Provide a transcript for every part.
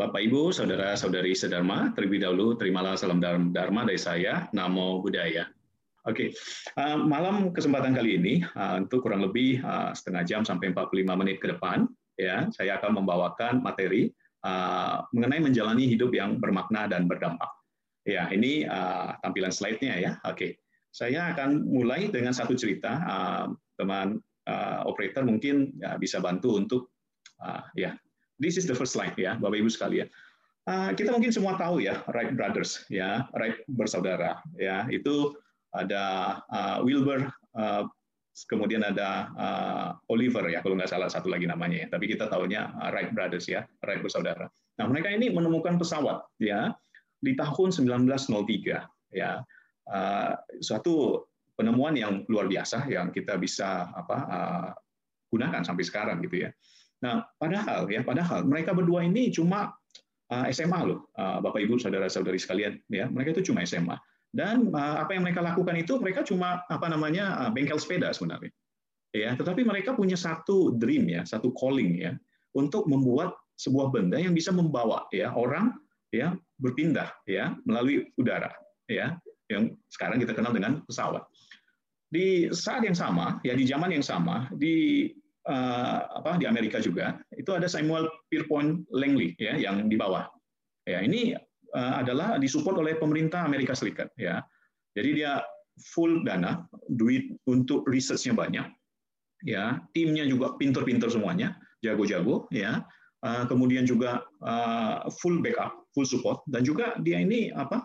Bapak Ibu, saudara-saudari sedharma, terlebih dahulu terimalah salam dharma dari saya, Namo Buddhaya. Oke, uh, malam kesempatan kali ini uh, untuk kurang lebih uh, setengah jam sampai 45 menit ke depan, ya, saya akan membawakan materi mengenai menjalani hidup yang bermakna dan berdampak. Ya, ini tampilan slide-nya ya. Oke, saya akan mulai dengan satu cerita. Uh, teman operator mungkin ya, bisa bantu untuk uh, ya This is the first slide ya, Bapak Ibu sekalian. Uh, kita mungkin semua tahu ya, Wright Brothers ya, Wright bersaudara ya. Itu ada uh, Wilbur, uh, kemudian ada uh, Oliver ya, kalau nggak salah satu lagi namanya ya. Tapi kita tahunya Wright Brothers ya, Wright bersaudara. Nah, mereka ini menemukan pesawat ya di tahun 1903 ya. Uh, suatu penemuan yang luar biasa yang kita bisa apa uh, gunakan sampai sekarang gitu ya. Nah, padahal ya, padahal mereka berdua ini cuma uh, SMA loh, uh, Bapak Ibu, saudara-saudari sekalian, ya, mereka itu cuma SMA. Dan uh, apa yang mereka lakukan itu, mereka cuma apa namanya bengkel sepeda sebenarnya. Ya, tetapi mereka punya satu dream ya, satu calling ya, untuk membuat sebuah benda yang bisa membawa ya orang ya berpindah ya melalui udara ya, yang sekarang kita kenal dengan pesawat. Di saat yang sama, ya di zaman yang sama, di apa di Amerika juga itu ada Samuel Pierpont Langley ya yang di bawah. Ya, ini uh, adalah disupport oleh pemerintah Amerika Serikat ya. Jadi dia full dana, duit untuk researchnya banyak. Ya, timnya juga pinter-pinter semuanya, jago-jago ya. Uh, kemudian juga full backup, full support dan juga dia ini apa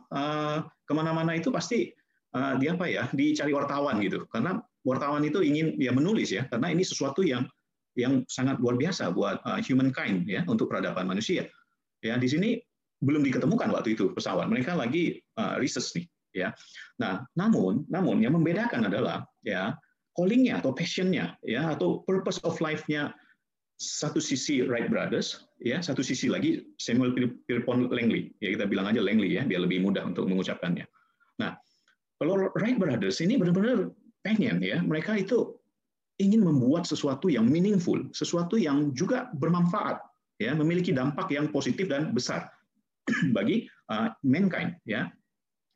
ke mana-mana itu pasti dia apa ya dicari wartawan gitu karena wartawan itu ingin ya menulis ya karena ini sesuatu yang yang sangat luar biasa buat uh, humankind ya untuk peradaban manusia. Ya di sini belum diketemukan waktu itu pesawat. Mereka lagi uh, research nih ya. Nah, namun namun yang membedakan adalah ya callingnya atau passionnya ya atau purpose of life-nya satu sisi Wright Brothers ya satu sisi lagi Samuel Pierpont Langley ya kita bilang aja Langley ya biar lebih mudah untuk mengucapkannya. Nah kalau Wright Brothers ini benar-benar pengen ya mereka itu ingin membuat sesuatu yang meaningful, sesuatu yang juga bermanfaat, ya, memiliki dampak yang positif dan besar bagi uh, mankind, ya.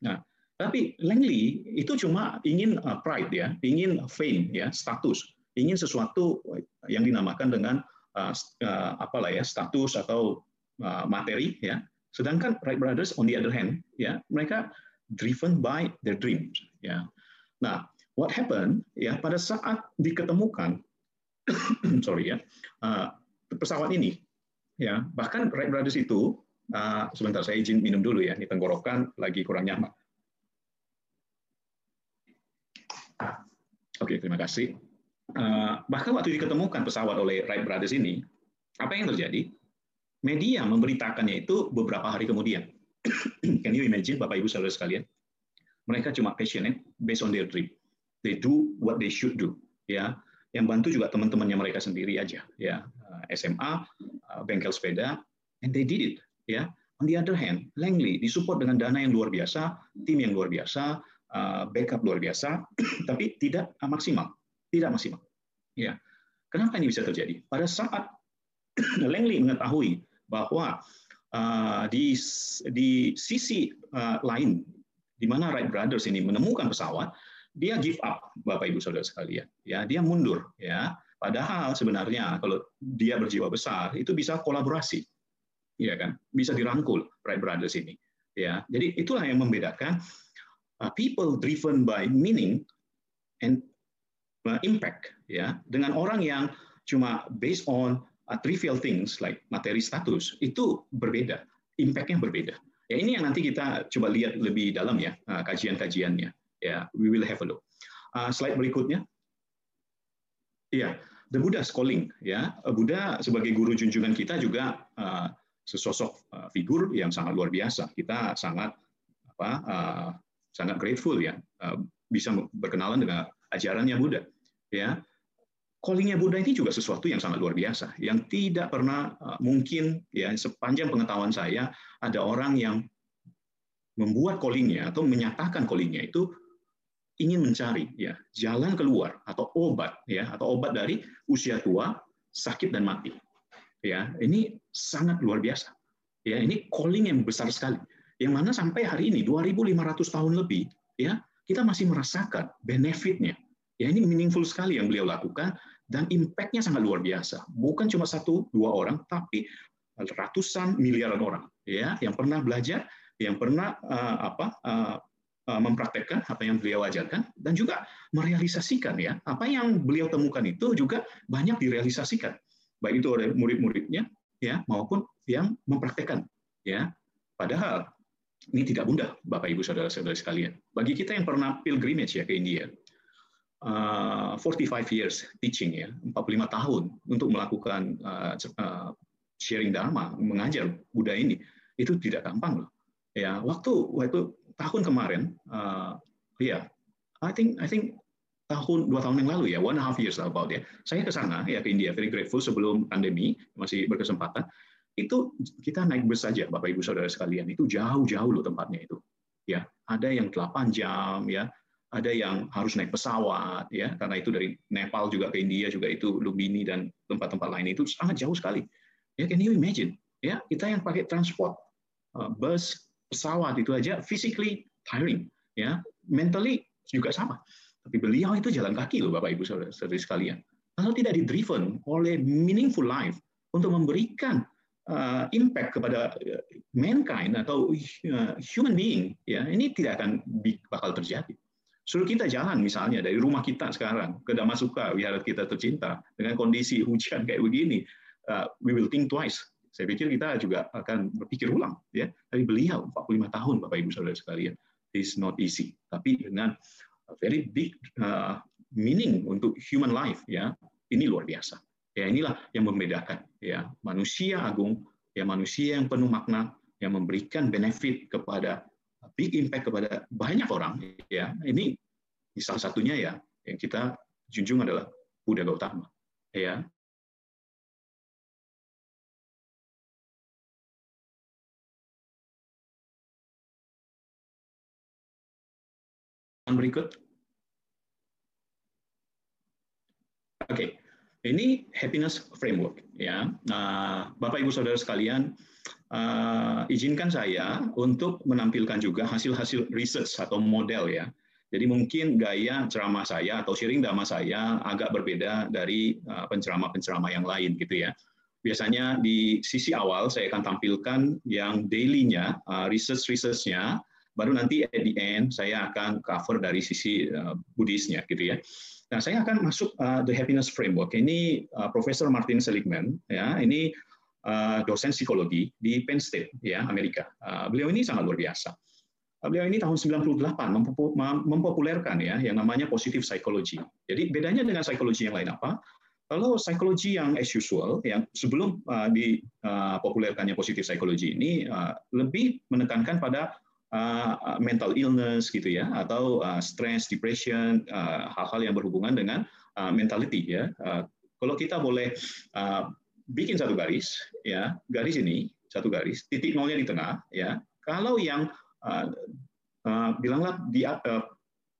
Nah, tapi Langley itu cuma ingin uh, pride, ya, ingin fame, ya, status, ingin sesuatu yang dinamakan dengan uh, uh, apalah ya, status atau uh, materi, ya. Sedangkan Wright Brothers on the other hand, ya, mereka driven by their dreams, ya. Nah, what happened ya pada saat diketemukan sorry ya uh, pesawat ini ya bahkan Wright Brothers itu uh, sebentar saya izin minum dulu ya ini tenggorokan lagi kurang nyaman. Oke terima kasih. Uh, bahkan waktu diketemukan pesawat oleh Wright Brothers ini apa yang terjadi? Media memberitakannya itu beberapa hari kemudian. Can you imagine bapak ibu saudara sekalian? Mereka cuma passionate based on their dream they do what they should do ya. Yang bantu juga teman-temannya mereka sendiri aja ya. SMA uh, bengkel sepeda and they did it ya. On the other hand Langley disupport dengan dana yang luar biasa tim yang luar biasa uh, backup luar biasa tapi tidak maksimal tidak maksimal ya. Kenapa ini bisa terjadi? Pada saat Langley mengetahui bahwa di di sisi lain di mana Wright Brothers ini menemukan pesawat dia give up Bapak Ibu Saudara sekalian. Ya dia mundur ya. Padahal sebenarnya kalau dia berjiwa besar itu bisa kolaborasi. Ya kan? Bisa dirangkul Wright Brothers ini. Ya jadi itulah yang membedakan uh, people driven by meaning and uh, impact ya. Dengan orang yang cuma based on uh, trivial things like materi status itu berbeda. Impactnya berbeda. Ya ini yang nanti kita coba lihat lebih dalam ya kajian-kajiannya Ya, we will have a look. Uh, slide berikutnya. Iya, the Buddha calling. Ya, Buddha sebagai guru junjungan kita juga uh, sesosok uh, figur yang sangat luar biasa. Kita sangat apa, uh, sangat grateful ya uh, bisa berkenalan dengan ajarannya Buddha. Ya, callingnya Buddha ini juga sesuatu yang sangat luar biasa, yang tidak pernah mungkin ya sepanjang pengetahuan saya ada orang yang membuat callingnya atau menyatakan callingnya itu ingin mencari ya jalan keluar atau obat ya atau obat dari usia tua, sakit dan mati. Ya, ini sangat luar biasa. Ya, ini calling yang besar sekali. Yang mana sampai hari ini 2500 tahun lebih ya, kita masih merasakan benefitnya. Ya, ini meaningful sekali yang beliau lakukan dan impact-nya sangat luar biasa. Bukan cuma satu dua orang tapi ratusan miliaran orang ya yang pernah belajar, yang pernah uh, apa uh, mempraktekkan apa yang beliau ajarkan dan juga merealisasikan ya. Apa yang beliau temukan itu juga banyak direalisasikan baik itu oleh murid-muridnya ya maupun yang mempraktekkan ya. Padahal ini tidak mudah Bapak Ibu saudara-saudara sekalian. Bagi kita yang pernah pilgrimage ya ke India uh, 45 years teaching ya 45 tahun untuk melakukan uh, sharing dharma mengajar Buddha ini itu tidak gampang loh ya. Waktu waktu tahun kemarin uh, ya yeah, I think I think tahun dua tahun yang lalu ya one and a half years about ya saya ke sana ya ke India very grateful sebelum pandemi masih berkesempatan. Itu kita naik bus saja bapak ibu saudara sekalian itu jauh-jauh loh tempatnya itu. Ya ada yang 8 jam ya ada yang harus naik pesawat ya karena itu dari Nepal juga ke India juga itu Lumbini dan tempat-tempat lain itu sangat jauh sekali. Ya can you imagine? Ya kita yang pakai transport uh, bus pesawat itu aja physically tiring ya mentally juga sama tapi beliau itu jalan kaki loh Bapak Ibu Saudara sekalian. Kalau tidak di-driven oleh meaningful life untuk memberikan uh, impact kepada uh, mankind atau uh, human being, ya ini tidak akan bakal terjadi. Suruh kita jalan misalnya dari rumah kita sekarang ke Damasuka, wihara kita tercinta, dengan kondisi hujan kayak begini, uh, we will think twice. Saya pikir kita juga akan berpikir ulang. ya. Tapi beliau 45 tahun, Bapak Ibu Saudara sekalian, is not easy. Tapi dengan very big uh, meaning untuk human life ya ini luar biasa ya inilah yang membedakan ya manusia agung ya manusia yang penuh makna yang memberikan benefit kepada big impact kepada banyak orang ya ini salah satunya ya yang kita junjung adalah Buddha Gautama ya berikut. Oke, okay. ini happiness framework ya. Nah, Bapak Ibu Saudara sekalian, uh, izinkan saya untuk menampilkan juga hasil-hasil research atau model ya. Jadi mungkin gaya ceramah saya atau sharing dhamma saya agak berbeda dari uh, penceramah-penceramah yang lain gitu ya. Biasanya di sisi awal saya akan tampilkan yang daily-nya, uh, research-research-nya, baru nanti at the end saya akan cover dari sisi uh, Buddhisnya gitu ya. Nah, saya akan masuk uh, the happiness framework. Ini uh, Profesor Martin Seligman ya, ini uh, dosen psikologi di Penn State ya, Amerika. Uh, beliau ini sangat luar biasa. Beliau ini tahun 98 mempopulerkan ya yang namanya positive psychology. Jadi bedanya dengan psikologi yang lain apa? Kalau psikologi yang as usual, yang sebelum uh, dipopulerkannya positive psychology ini uh, lebih menekankan pada uh, mental illness gitu ya atau uh, stress, depression, hal-hal yang berhubungan dengan mentality ya. Kalau kita boleh bikin satu garis ya, garis ini satu garis, titik nolnya di tengah ya. Kalau yang uh, bilanglah di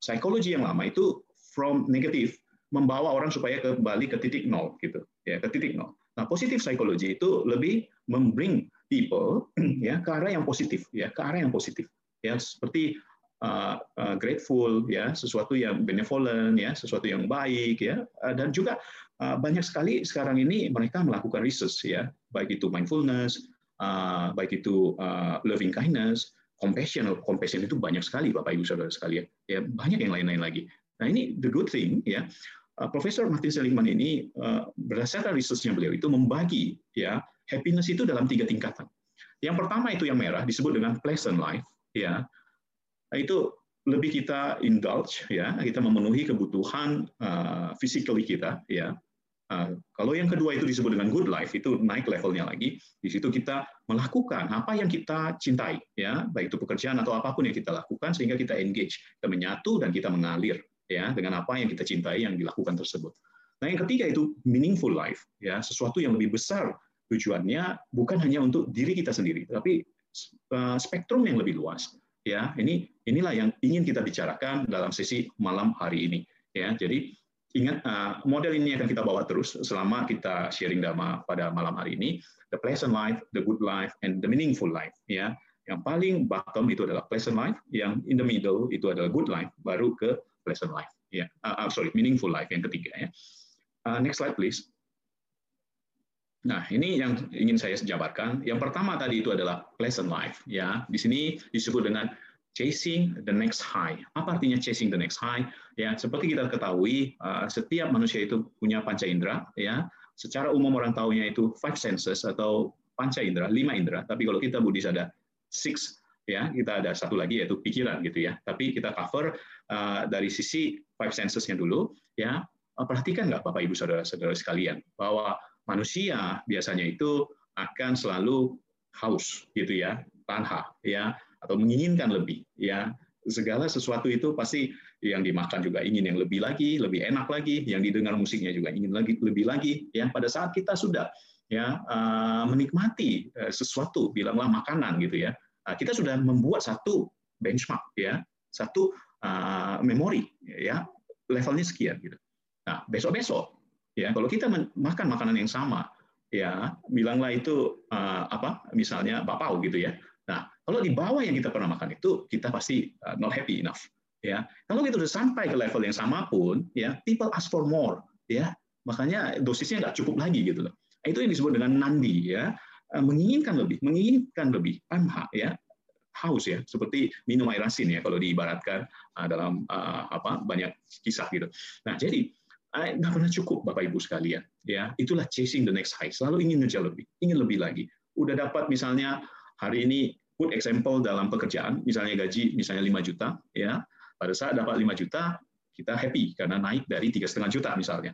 psikologi yang lama itu from negatif membawa orang supaya kembali ke titik nol gitu ya ke titik nol. Nah, positif psikologi itu lebih membring people ya ke arah yang positif ya ke arah yang positif ya seperti uh, uh, grateful ya sesuatu yang benevolent ya sesuatu yang baik ya. Uh, dan juga uh, banyak sekali sekarang ini mereka melakukan research ya. Baik itu mindfulness uh, baik itu uh, loving kindness compassion compassion itu banyak sekali bapak ibu saudara sekalian ya. Banyak yang lain-lain lagi. Nah ini the good thing ya. Uh, Profesor Martin Seligman ini uh, berdasarkan researchnya beliau itu membagi ya happiness itu dalam tiga tingkatan. Yang pertama itu yang merah disebut dengan pleasant life ya. Itu lebih kita indulge ya. Kita memenuhi kebutuhan uh, physically kita ya. Uh, kalau yang kedua itu disebut dengan good life itu naik levelnya lagi. Di situ kita melakukan apa yang kita cintai ya. Baik itu pekerjaan atau apa pun yang kita lakukan sehingga kita engage kita menyatu dan kita mengalir ya dengan apa yang kita cintai yang dilakukan tersebut. Nah yang ketiga itu meaningful life ya. Sesuatu yang lebih besar tujuannya bukan hanya untuk diri kita sendiri tapi spektrum yang lebih luas. Ya, ini inilah yang ingin kita bicarakan dalam sesi malam hari ini. Ya, jadi ingat model ini akan kita bawa terus selama kita sharing dharma pada malam hari ini. The pleasant life the good life and the meaningful life ya. Yang paling bottom itu adalah pleasant life yang in the middle itu adalah good life baru ke pleasant life ya. Uh, sorry meaningful life yang ketiga ya. Uh, next slide please Nah, ini yang ingin saya jabarkan. Yang pertama tadi itu adalah pleasant life. Ya, di sini disebut dengan chasing the next high. Apa artinya chasing the next high? Ya, seperti kita ketahui, uh, setiap manusia itu punya panca indera. Ya, secara umum orang tahunya itu five senses atau panca indera, lima indera. Tapi kalau kita Buddhis ada six, ya, kita ada satu lagi yaitu pikiran gitu ya. Tapi kita cover uh, dari sisi five sensesnya dulu. Ya, perhatikan nggak Bapak Ibu saudara-saudara sekalian bahwa manusia biasanya itu akan selalu haus gitu ya, tanha ya atau menginginkan lebih ya. Segala sesuatu itu pasti yang dimakan juga ingin yang lebih lagi, lebih enak lagi, yang didengar musiknya juga ingin lagi lebih lagi ya. Pada saat kita sudah ya uh, menikmati uh, sesuatu, bilanglah makanan gitu ya. Uh, kita sudah membuat satu benchmark ya, satu memori ya, levelnya sekian gitu. Nah, besok-besok ya. Kalau kita makan makanan yang sama ya bilanglah itu uh, apa misalnya bapau gitu ya. Nah kalau di bawah yang kita pernah makan itu kita pasti uh, not happy enough ya. Kalau kita sudah sampai ke level yang sama pun ya people ask for more ya. Makanya dosisnya nggak cukup lagi gitu loh. Itu yang disebut dengan nandi ya. Uh, menginginkan lebih menginginkan lebih. Tanha ya? Haus ya. Seperti minum air asin ya kalau diibaratkan dalam apa banyak kisah gitu. Nah jadi nggak pernah cukup Bapak Ibu sekalian. Ya, itulah chasing the next high. Selalu ingin ngejar lebih, ingin lebih lagi. Udah dapat misalnya hari ini put example dalam pekerjaan, misalnya gaji misalnya 5 juta, ya. Pada saat dapat 5 juta, kita happy karena naik dari tiga setengah juta misalnya.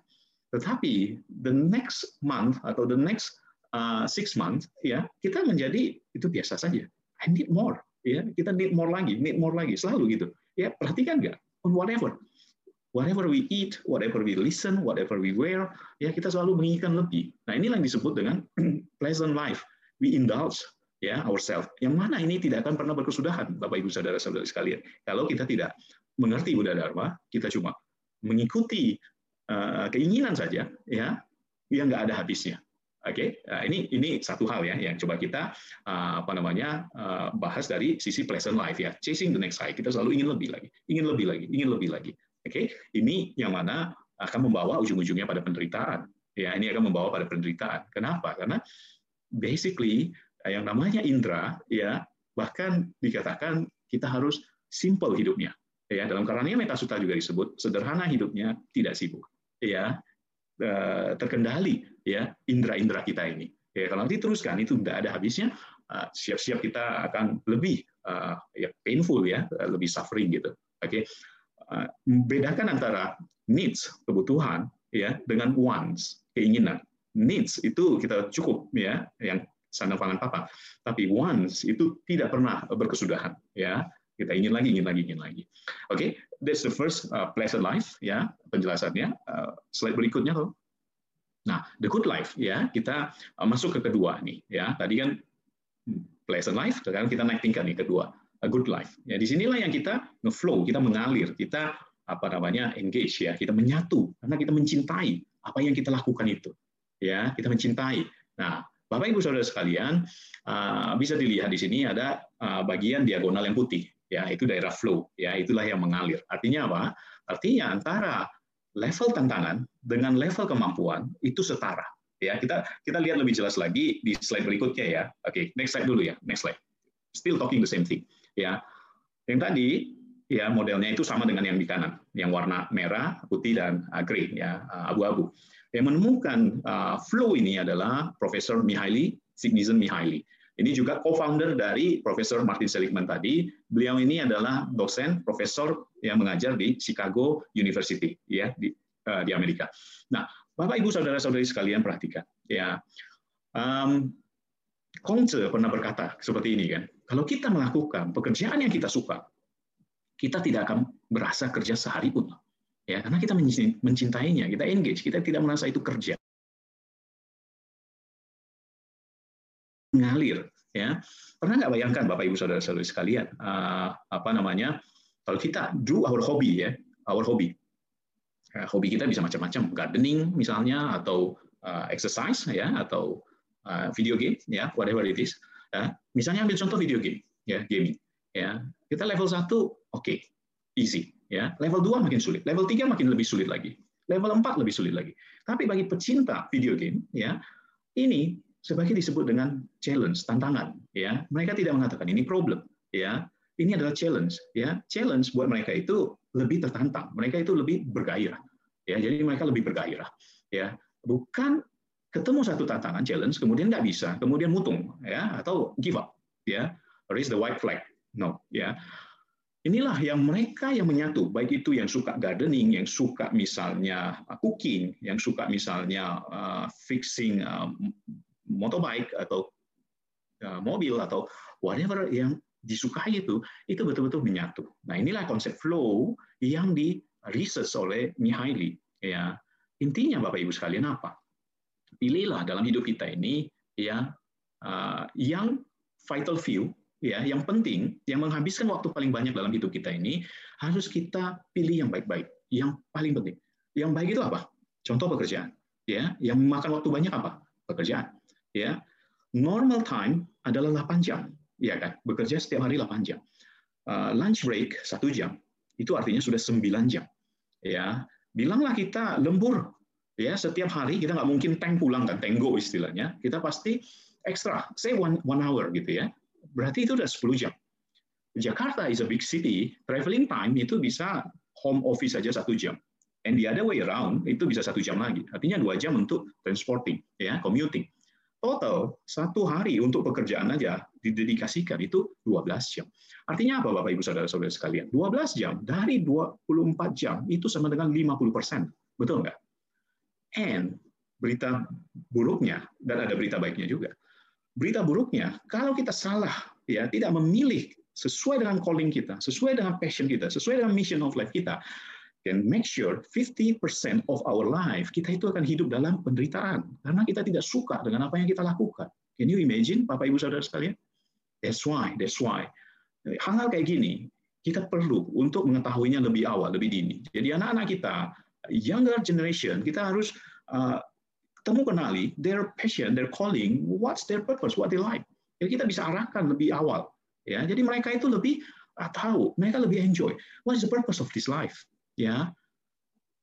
Tetapi the next month atau the next uh, six months, ya kita menjadi itu biasa saja. I need more, ya kita need more lagi, need more lagi, selalu gitu. Ya perhatikan nggak whatever whatever we eat, whatever we listen, whatever we wear, ya kita selalu menginginkan lebih. Nah inilah yang disebut dengan pleasant life. We indulge ya ourselves. Yang mana ini tidak akan pernah berkesudahan, Bapak Ibu saudara-saudari sekalian. Kalau kita tidak mengerti Buddha Dharma, kita cuma mengikuti uh, keinginan saja, ya, yang nggak ada habisnya. Oke, okay? nah, ini ini satu hal ya yang coba kita uh, apa namanya uh, bahas dari sisi pleasant life ya, chasing the next high. Kita selalu ingin lebih lagi, ingin lebih lagi, ingin lebih lagi. Oke, okay? ini yang mana akan membawa ujung-ujungnya pada penderitaan. Ya, ini akan membawa pada penderitaan. Kenapa? Karena basically yang namanya indera ya bahkan dikatakan kita harus simple hidupnya. Ya, dalam Karania Metasuta juga disebut sederhana hidupnya, tidak sibuk. Ya, eh, terkendali ya indera-indera kita ini. Ya, kalau nanti teruskan itu tidak ada habisnya, eh, siap-siap kita akan lebih ya painful ya, lebih suffering gitu. Oke. Okay? Uh, bedakan antara needs kebutuhan ya dengan wants keinginan. Needs itu kita cukup ya yang sandang pangan papa. Tapi wants itu tidak pernah berkesudahan ya. Kita ingin lagi ingin lagi ingin lagi. Oke okay? that's the first uh, pleasant life ya penjelasannya. Uh, slide berikutnya tuh. Nah the good life ya kita uh, masuk ke kedua nih ya. Tadi kan hmm, pleasant life sekarang kita naik tingkat nih kedua a good life. Ya, di sinilah yang kita ngeflow, kita mengalir, kita apa namanya engage ya, kita menyatu karena kita mencintai apa yang kita lakukan itu. Ya, kita mencintai. Nah, Bapak Ibu Saudara sekalian, uh, bisa dilihat di sini ada uh, bagian diagonal yang putih, ya itu daerah flow, ya itulah yang mengalir. Artinya apa? Artinya antara level tantangan dengan level kemampuan itu setara. Ya, kita kita lihat lebih jelas lagi di slide berikutnya ya. Oke, next slide dulu ya, next slide. Still talking the same thing ya. Yang tadi ya modelnya itu sama dengan yang di kanan yang warna merah putih dan uh, grey ya uh, abu-abu. Yang menemukan uh, flow ini adalah Profesor Mihaly Csikszentmihalyi Mihaly. Ini juga co-founder dari Profesor Martin Seligman tadi. Beliau ini adalah dosen, profesor yang mengajar di Chicago University, ya di, di Amerika. Nah, Bapak Ibu saudara-saudari sekalian perhatikan, ya. Um, Kongce pernah berkata seperti ini kan, kalau kita melakukan pekerjaan yang kita suka, kita tidak akan berasa kerja sehari pun. Ya, karena kita mencintainya, kita engage, kita tidak merasa itu kerja. Mengalir, ya. Pernah nggak bayangkan Bapak Ibu Saudara-saudari sekalian, uh, apa namanya? Kalau kita do our hobby ya, our hobby. uh, hobi kita bisa macam-macam, gardening misalnya, atau uh, exercise ya, atau video game ya, whatever it is. Ya. Misalnya ambil contoh video game, ya, gaming. Ya, kita level satu oke, okay, easy. Ya, level 2 makin sulit, level 3 makin lebih sulit lagi, level 4 lebih sulit lagi. Tapi bagi pecinta video game, ya, ini sebagai disebut dengan challenge, tantangan, ya. Mereka tidak mengatakan ini problem, ya. Ini adalah challenge, ya. Challenge buat mereka itu lebih tertantang, mereka itu lebih bergairah, ya. Jadi mereka lebih bergairah, ya. Bukan ketemu satu tantangan challenge kemudian nggak bisa, kemudian mutung, ya, atau give up, ya. Raise the white flag, no, ya. Inilah yang mereka yang menyatu, baik itu yang suka gardening, yang suka misalnya cooking, yang suka misalnya uh, fixing uh, motorbike atau uh, mobil atau whatever yang disukai itu itu betul-betul menyatu. Nah inilah konsep flow yang di research oleh Mihaly. Ya intinya Bapak Ibu sekalian apa? Pilihlah dalam hidup kita ini ya yang vital few ya yang penting yang menghabiskan waktu paling banyak dalam hidup kita ini harus kita pilih yang baik-baik yang paling penting. Yang baik itu apa? Contoh pekerjaan ya. Yang memakan waktu banyak apa? Pekerjaan ya. Normal time adalah 8 jam ya kan? Bekerja setiap hari 8 jam. Uh, lunch break satu jam itu artinya sudah 9 jam ya. Bilanglah kita lembur ya setiap hari kita nggak mungkin tank pulang kan tenggo istilahnya kita pasti ekstra say one, one hour gitu ya berarti itu udah 10 jam Jakarta is a big city traveling time itu bisa home office saja satu jam and the other way around itu bisa satu jam lagi artinya dua jam untuk transporting ya commuting Total satu hari untuk pekerjaan aja didedikasikan itu 12 jam. Artinya apa Bapak Ibu Saudara-saudara sekalian? 12 jam dari 24 jam itu sama dengan 50 persen. Betul nggak? And berita buruknya, dan ada berita baiknya juga. Berita buruknya, kalau kita salah, ya tidak memilih sesuai dengan calling kita, sesuai dengan passion kita, sesuai dengan mission of life kita, can make sure 50% of our life kita itu akan hidup dalam penderitaan karena kita tidak suka dengan apa yang kita lakukan. Can you imagine, Bapak Ibu Saudara sekalian? That's why, that's why. Hal-hal kayak gini kita perlu untuk mengetahuinya lebih awal, lebih dini. Jadi anak-anak kita, younger generation, kita harus uh, temu kenali their passion, their calling, what's their purpose, what they like. Jadi kita bisa arahkan lebih awal. Ya, jadi mereka itu lebih uh, tahu, mereka lebih enjoy. What is the purpose of this life? ya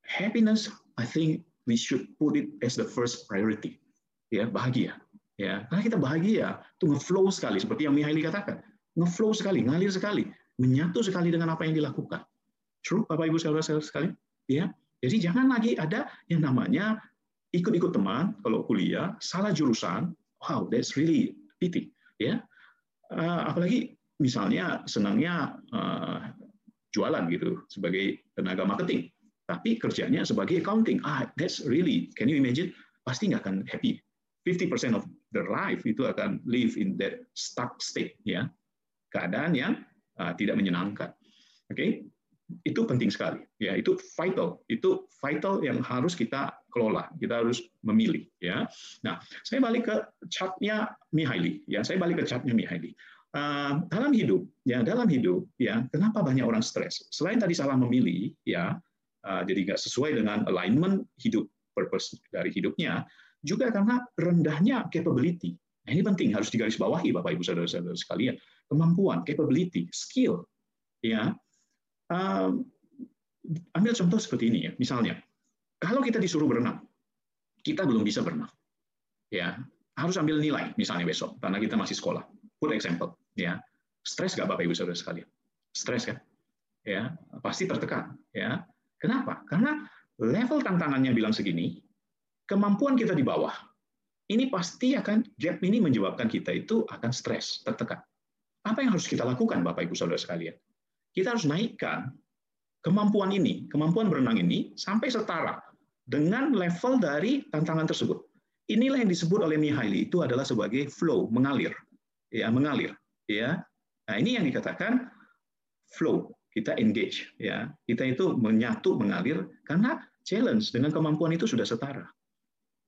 happiness I think we should put it as the first priority ya bahagia ya karena kita bahagia itu ngeflow sekali seperti yang Mihaly katakan ngeflow sekali ngalir sekali menyatu sekali dengan apa yang dilakukan true Bapak Ibu saudara sekalian ya jadi jangan lagi ada yang namanya ikut-ikut teman kalau kuliah salah jurusan wow that's really pity ya uh, apalagi misalnya senangnya uh, jualan gitu sebagai tenaga marketing, tapi kerjanya sebagai accounting. Ah, that's really, can you imagine? Pasti nggak akan happy. 50% of the life itu akan live in that stuck state, ya, keadaan yang uh, tidak menyenangkan. Oke, okay? Itu penting sekali, ya, itu vital, itu vital yang harus kita kelola, kita harus memilih, ya. Nah, saya balik ke chartnya Mihaly, ya, saya balik ke chartnya Mihaly. Uh, dalam hidup ya dalam hidup ya kenapa banyak orang stres? Selain tadi salah memilih ya uh, jadi nggak sesuai dengan alignment hidup purpose dari hidupnya juga karena rendahnya capability. Nah, ini penting harus digarisbawahi bapak ibu saudara-saudara sekalian. Kemampuan capability skill ya ambil contoh seperti ini ya misalnya kalau kita disuruh berenang kita belum bisa berenang ya. Harus ambil nilai misalnya besok karena kita masih sekolah. Put example ya. Stres nggak bapak ibu saudara sekalian? Stres kan? Ya pasti tertekan ya. Kenapa? Karena level tantangannya bilang segini kemampuan kita di bawah ini pasti akan gap ini menyebabkan kita itu akan stres tertekan. Apa yang harus kita lakukan bapak ibu saudara sekalian kita harus naikkan kemampuan ini kemampuan berenang ini sampai setara dengan level dari tantangan tersebut. Inilah yang disebut oleh Mihaly itu adalah sebagai flow mengalir. Ya mengalir ya. Nah ini yang dikatakan flow kita engage ya. Kita itu menyatu mengalir karena challenge dengan kemampuan itu sudah setara.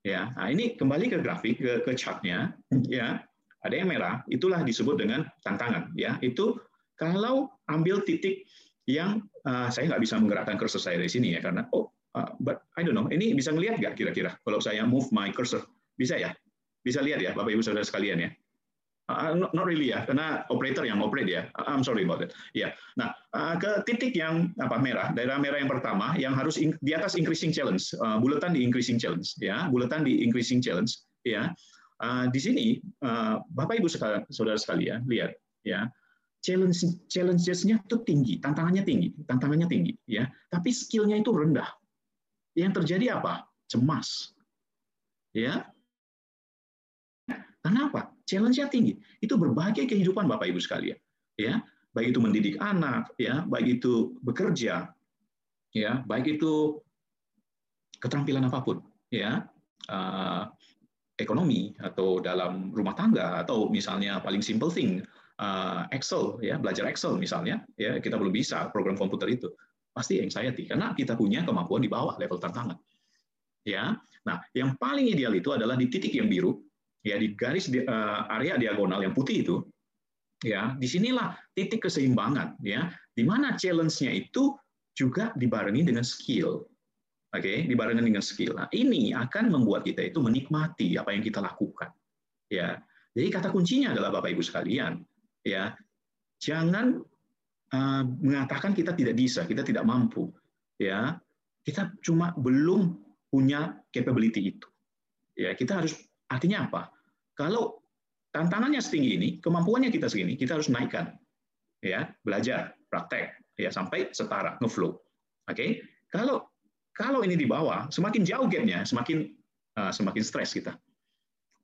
Ya nah ini kembali ke grafik ke, ke chartnya ya. Ada yang merah itulah disebut dengan tantangan ya. Itu kalau ambil titik yang uh, saya nggak bisa menggerakkan cursor saya dari sini ya karena oh uh, but I don't know. Ini bisa ngelihat nggak kira-kira kalau saya move my cursor? Bisa ya? Bisa lihat ya, Bapak Ibu Saudara sekalian ya? Uh, not, not really ya, karena operator yang operate ya. I'm sorry about it. Ya. Yeah. Nah, uh, ke titik yang apa merah, daerah merah yang pertama yang harus in, di atas increasing challenge, uh, bulatan di increasing challenge, ya, bulatan di increasing challenge, ya. Uh, di sini uh, Bapak Ibu saudara sekalian lihat, ya, challenge challenges-nya itu tinggi, tantangannya tinggi, tantangannya tinggi, ya. Tapi skillnya itu rendah. Yang terjadi apa? Cemas, ya. Kenapa? challenge-nya tinggi. Itu berbagai kehidupan Bapak Ibu sekalian. Ya, baik itu mendidik anak, ya, baik itu bekerja, ya, baik itu keterampilan apa pun, ya, uh, ekonomi atau dalam rumah tangga atau misalnya paling simple thing uh, Excel, ya, belajar Excel misalnya, ya, kita belum bisa program komputer itu, pasti anxiety karena kita punya kemampuan di bawah level tantangan. Ya, nah, yang paling ideal itu adalah di titik yang biru, ya di garis uh, area diagonal yang putih itu ya di sinilah titik keseimbangan ya di mana challenge-nya itu juga dibarengi dengan skill oke okay? dibarengi dengan skill nah ini akan membuat kita itu menikmati apa yang kita lakukan ya jadi kata kuncinya adalah bapak ibu sekalian ya jangan uh, mengatakan kita tidak bisa kita tidak mampu ya kita cuma belum punya capability itu ya kita harus artinya apa kalau tantangannya setinggi ini, kemampuannya kita segini, kita harus naikkan. Ya, belajar, praktek, ya sampai setara, ngeflow. Oke? Okay? Kalau kalau ini di bawah, semakin jauh gapnya, semakin uh, semakin stres kita.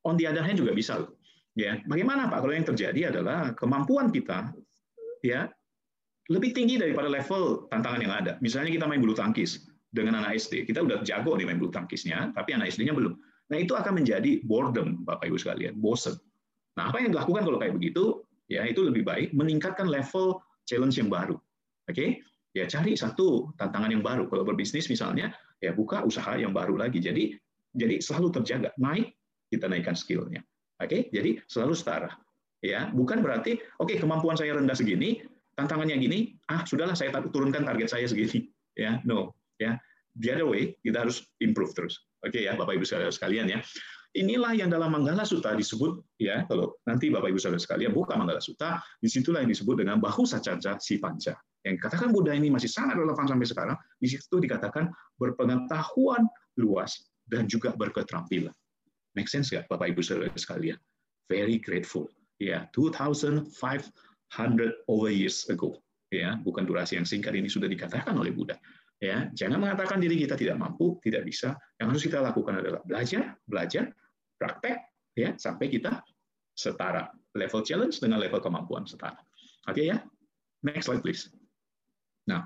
On the other hand juga bisa loh. Ya, bagaimana Pak? Kalau yang terjadi adalah kemampuan kita ya lebih tinggi daripada level tantangan yang ada. Misalnya kita main bulu tangkis dengan anak SD, kita udah jago nih main bulu tangkisnya, tapi anak SD-nya belum. Nah, itu akan menjadi boredom, Bapak Ibu sekalian, bosen. Nah, apa yang dilakukan kalau kayak begitu? Ya, itu lebih baik meningkatkan level challenge yang baru. Oke? Okay? Ya, cari satu tantangan yang baru. Kalau berbisnis misalnya, ya buka usaha yang baru lagi. Jadi jadi selalu terjaga. Naik, kita naikkan skillnya. Oke? Okay? Jadi selalu setara. Ya, bukan berarti oke okay, kemampuan saya rendah segini, tantangannya gini, ah sudahlah saya turunkan target saya segini. Ya, no. Ya, the other way kita harus improve terus. Oke ya, Bapak Ibu saudara sekalian ya. Inilah yang dalam Manggala Sutta disebut ya, kalau nanti Bapak Ibu saudara sekalian buka Manggala Sutta, di situlah yang disebut dengan bahu sacaca si panca. Yang katakan Buddha ini masih sangat relevan sampai sekarang, di situ dikatakan berpengetahuan luas dan juga berketerampilan. Make sense ya, Bapak Ibu saudara sekalian? Very grateful. Ya, 2500 over years ago. Ya, bukan durasi yang singkat ini sudah dikatakan oleh Buddha ya jangan mengatakan diri kita tidak mampu tidak bisa yang harus kita lakukan adalah belajar belajar praktek ya sampai kita setara level challenge dengan level kemampuan setara oke okay, ya next slide please nah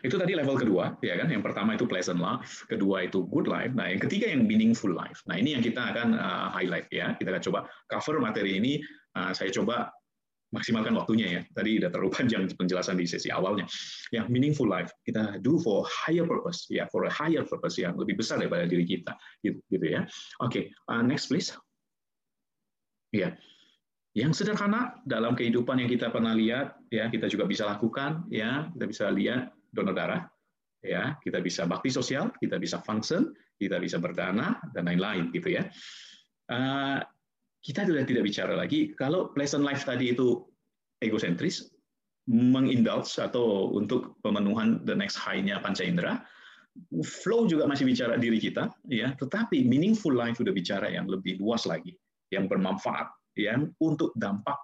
itu tadi level kedua ya kan yang pertama itu pleasant life kedua itu good life nah yang ketiga yang meaningful life nah ini yang kita akan uh, highlight ya kita akan coba cover materi ini uh, saya coba maksimalkan waktunya ya. Tadi udah terlalu panjang penjelasan di sesi awalnya. Yang meaningful life kita do for higher purpose ya, for a higher purpose yang lebih besar daripada diri kita gitu, gitu ya. Oke, okay, uh, next please. Ya. Yang sederhana dalam kehidupan yang kita pernah lihat ya, kita juga bisa lakukan ya, kita bisa lihat donor darah ya, kita bisa bakti sosial, kita bisa function, kita bisa berdana dan lain-lain gitu ya. Uh, kita sudah tidak bicara lagi kalau pleasant life tadi itu egosentris, mengindulge atau untuk pemenuhan the next high-nya panca indera, flow juga masih bicara diri kita, ya, tetapi meaningful life sudah bicara yang lebih luas lagi, yang bermanfaat, yang untuk dampak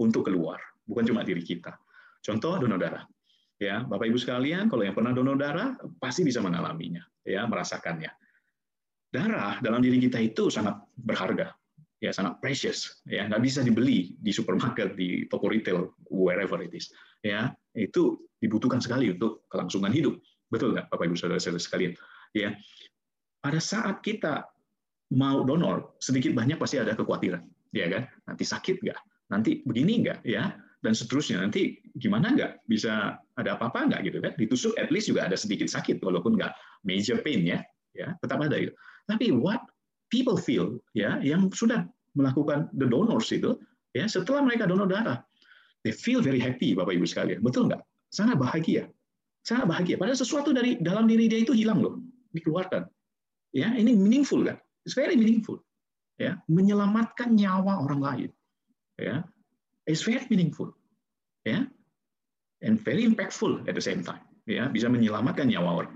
untuk keluar, bukan cuma diri kita. Contoh donor darah. Ya, Bapak Ibu sekalian, kalau yang pernah donor darah pasti bisa mengalaminya, ya, merasakannya. Darah dalam diri kita itu sangat berharga, ya sangat precious ya nggak bisa dibeli di supermarket di toko retail wherever it is ya itu dibutuhkan sekali untuk kelangsungan hidup betul nggak bapak ibu saudara-saudara sekalian ya pada saat kita mau donor sedikit banyak pasti ada kekhawatiran ya kan? Nanti sakit nggak? Nanti begini nggak? Ya. Dan seterusnya. Nanti gimana nggak? Bisa ada apa-apa nggak gitu kan? Ditusuk at least juga ada sedikit sakit walaupun nggak major pain ya. Ya tetap ada itu tapi what people feel ya yang sudah melakukan the donors itu ya setelah mereka donor darah they feel very happy Bapak Ibu sekalian. Betul nggak? Sangat bahagia. Sangat bahagia. Padahal sesuatu dari dalam diri dia itu hilang loh, dikeluarkan. Ya, ini meaningful kan? It's very meaningful. Ya, menyelamatkan nyawa orang lain. Ya, it's very meaningful. Ya, and very impactful at the same time. Ya, bisa menyelamatkan nyawa orang.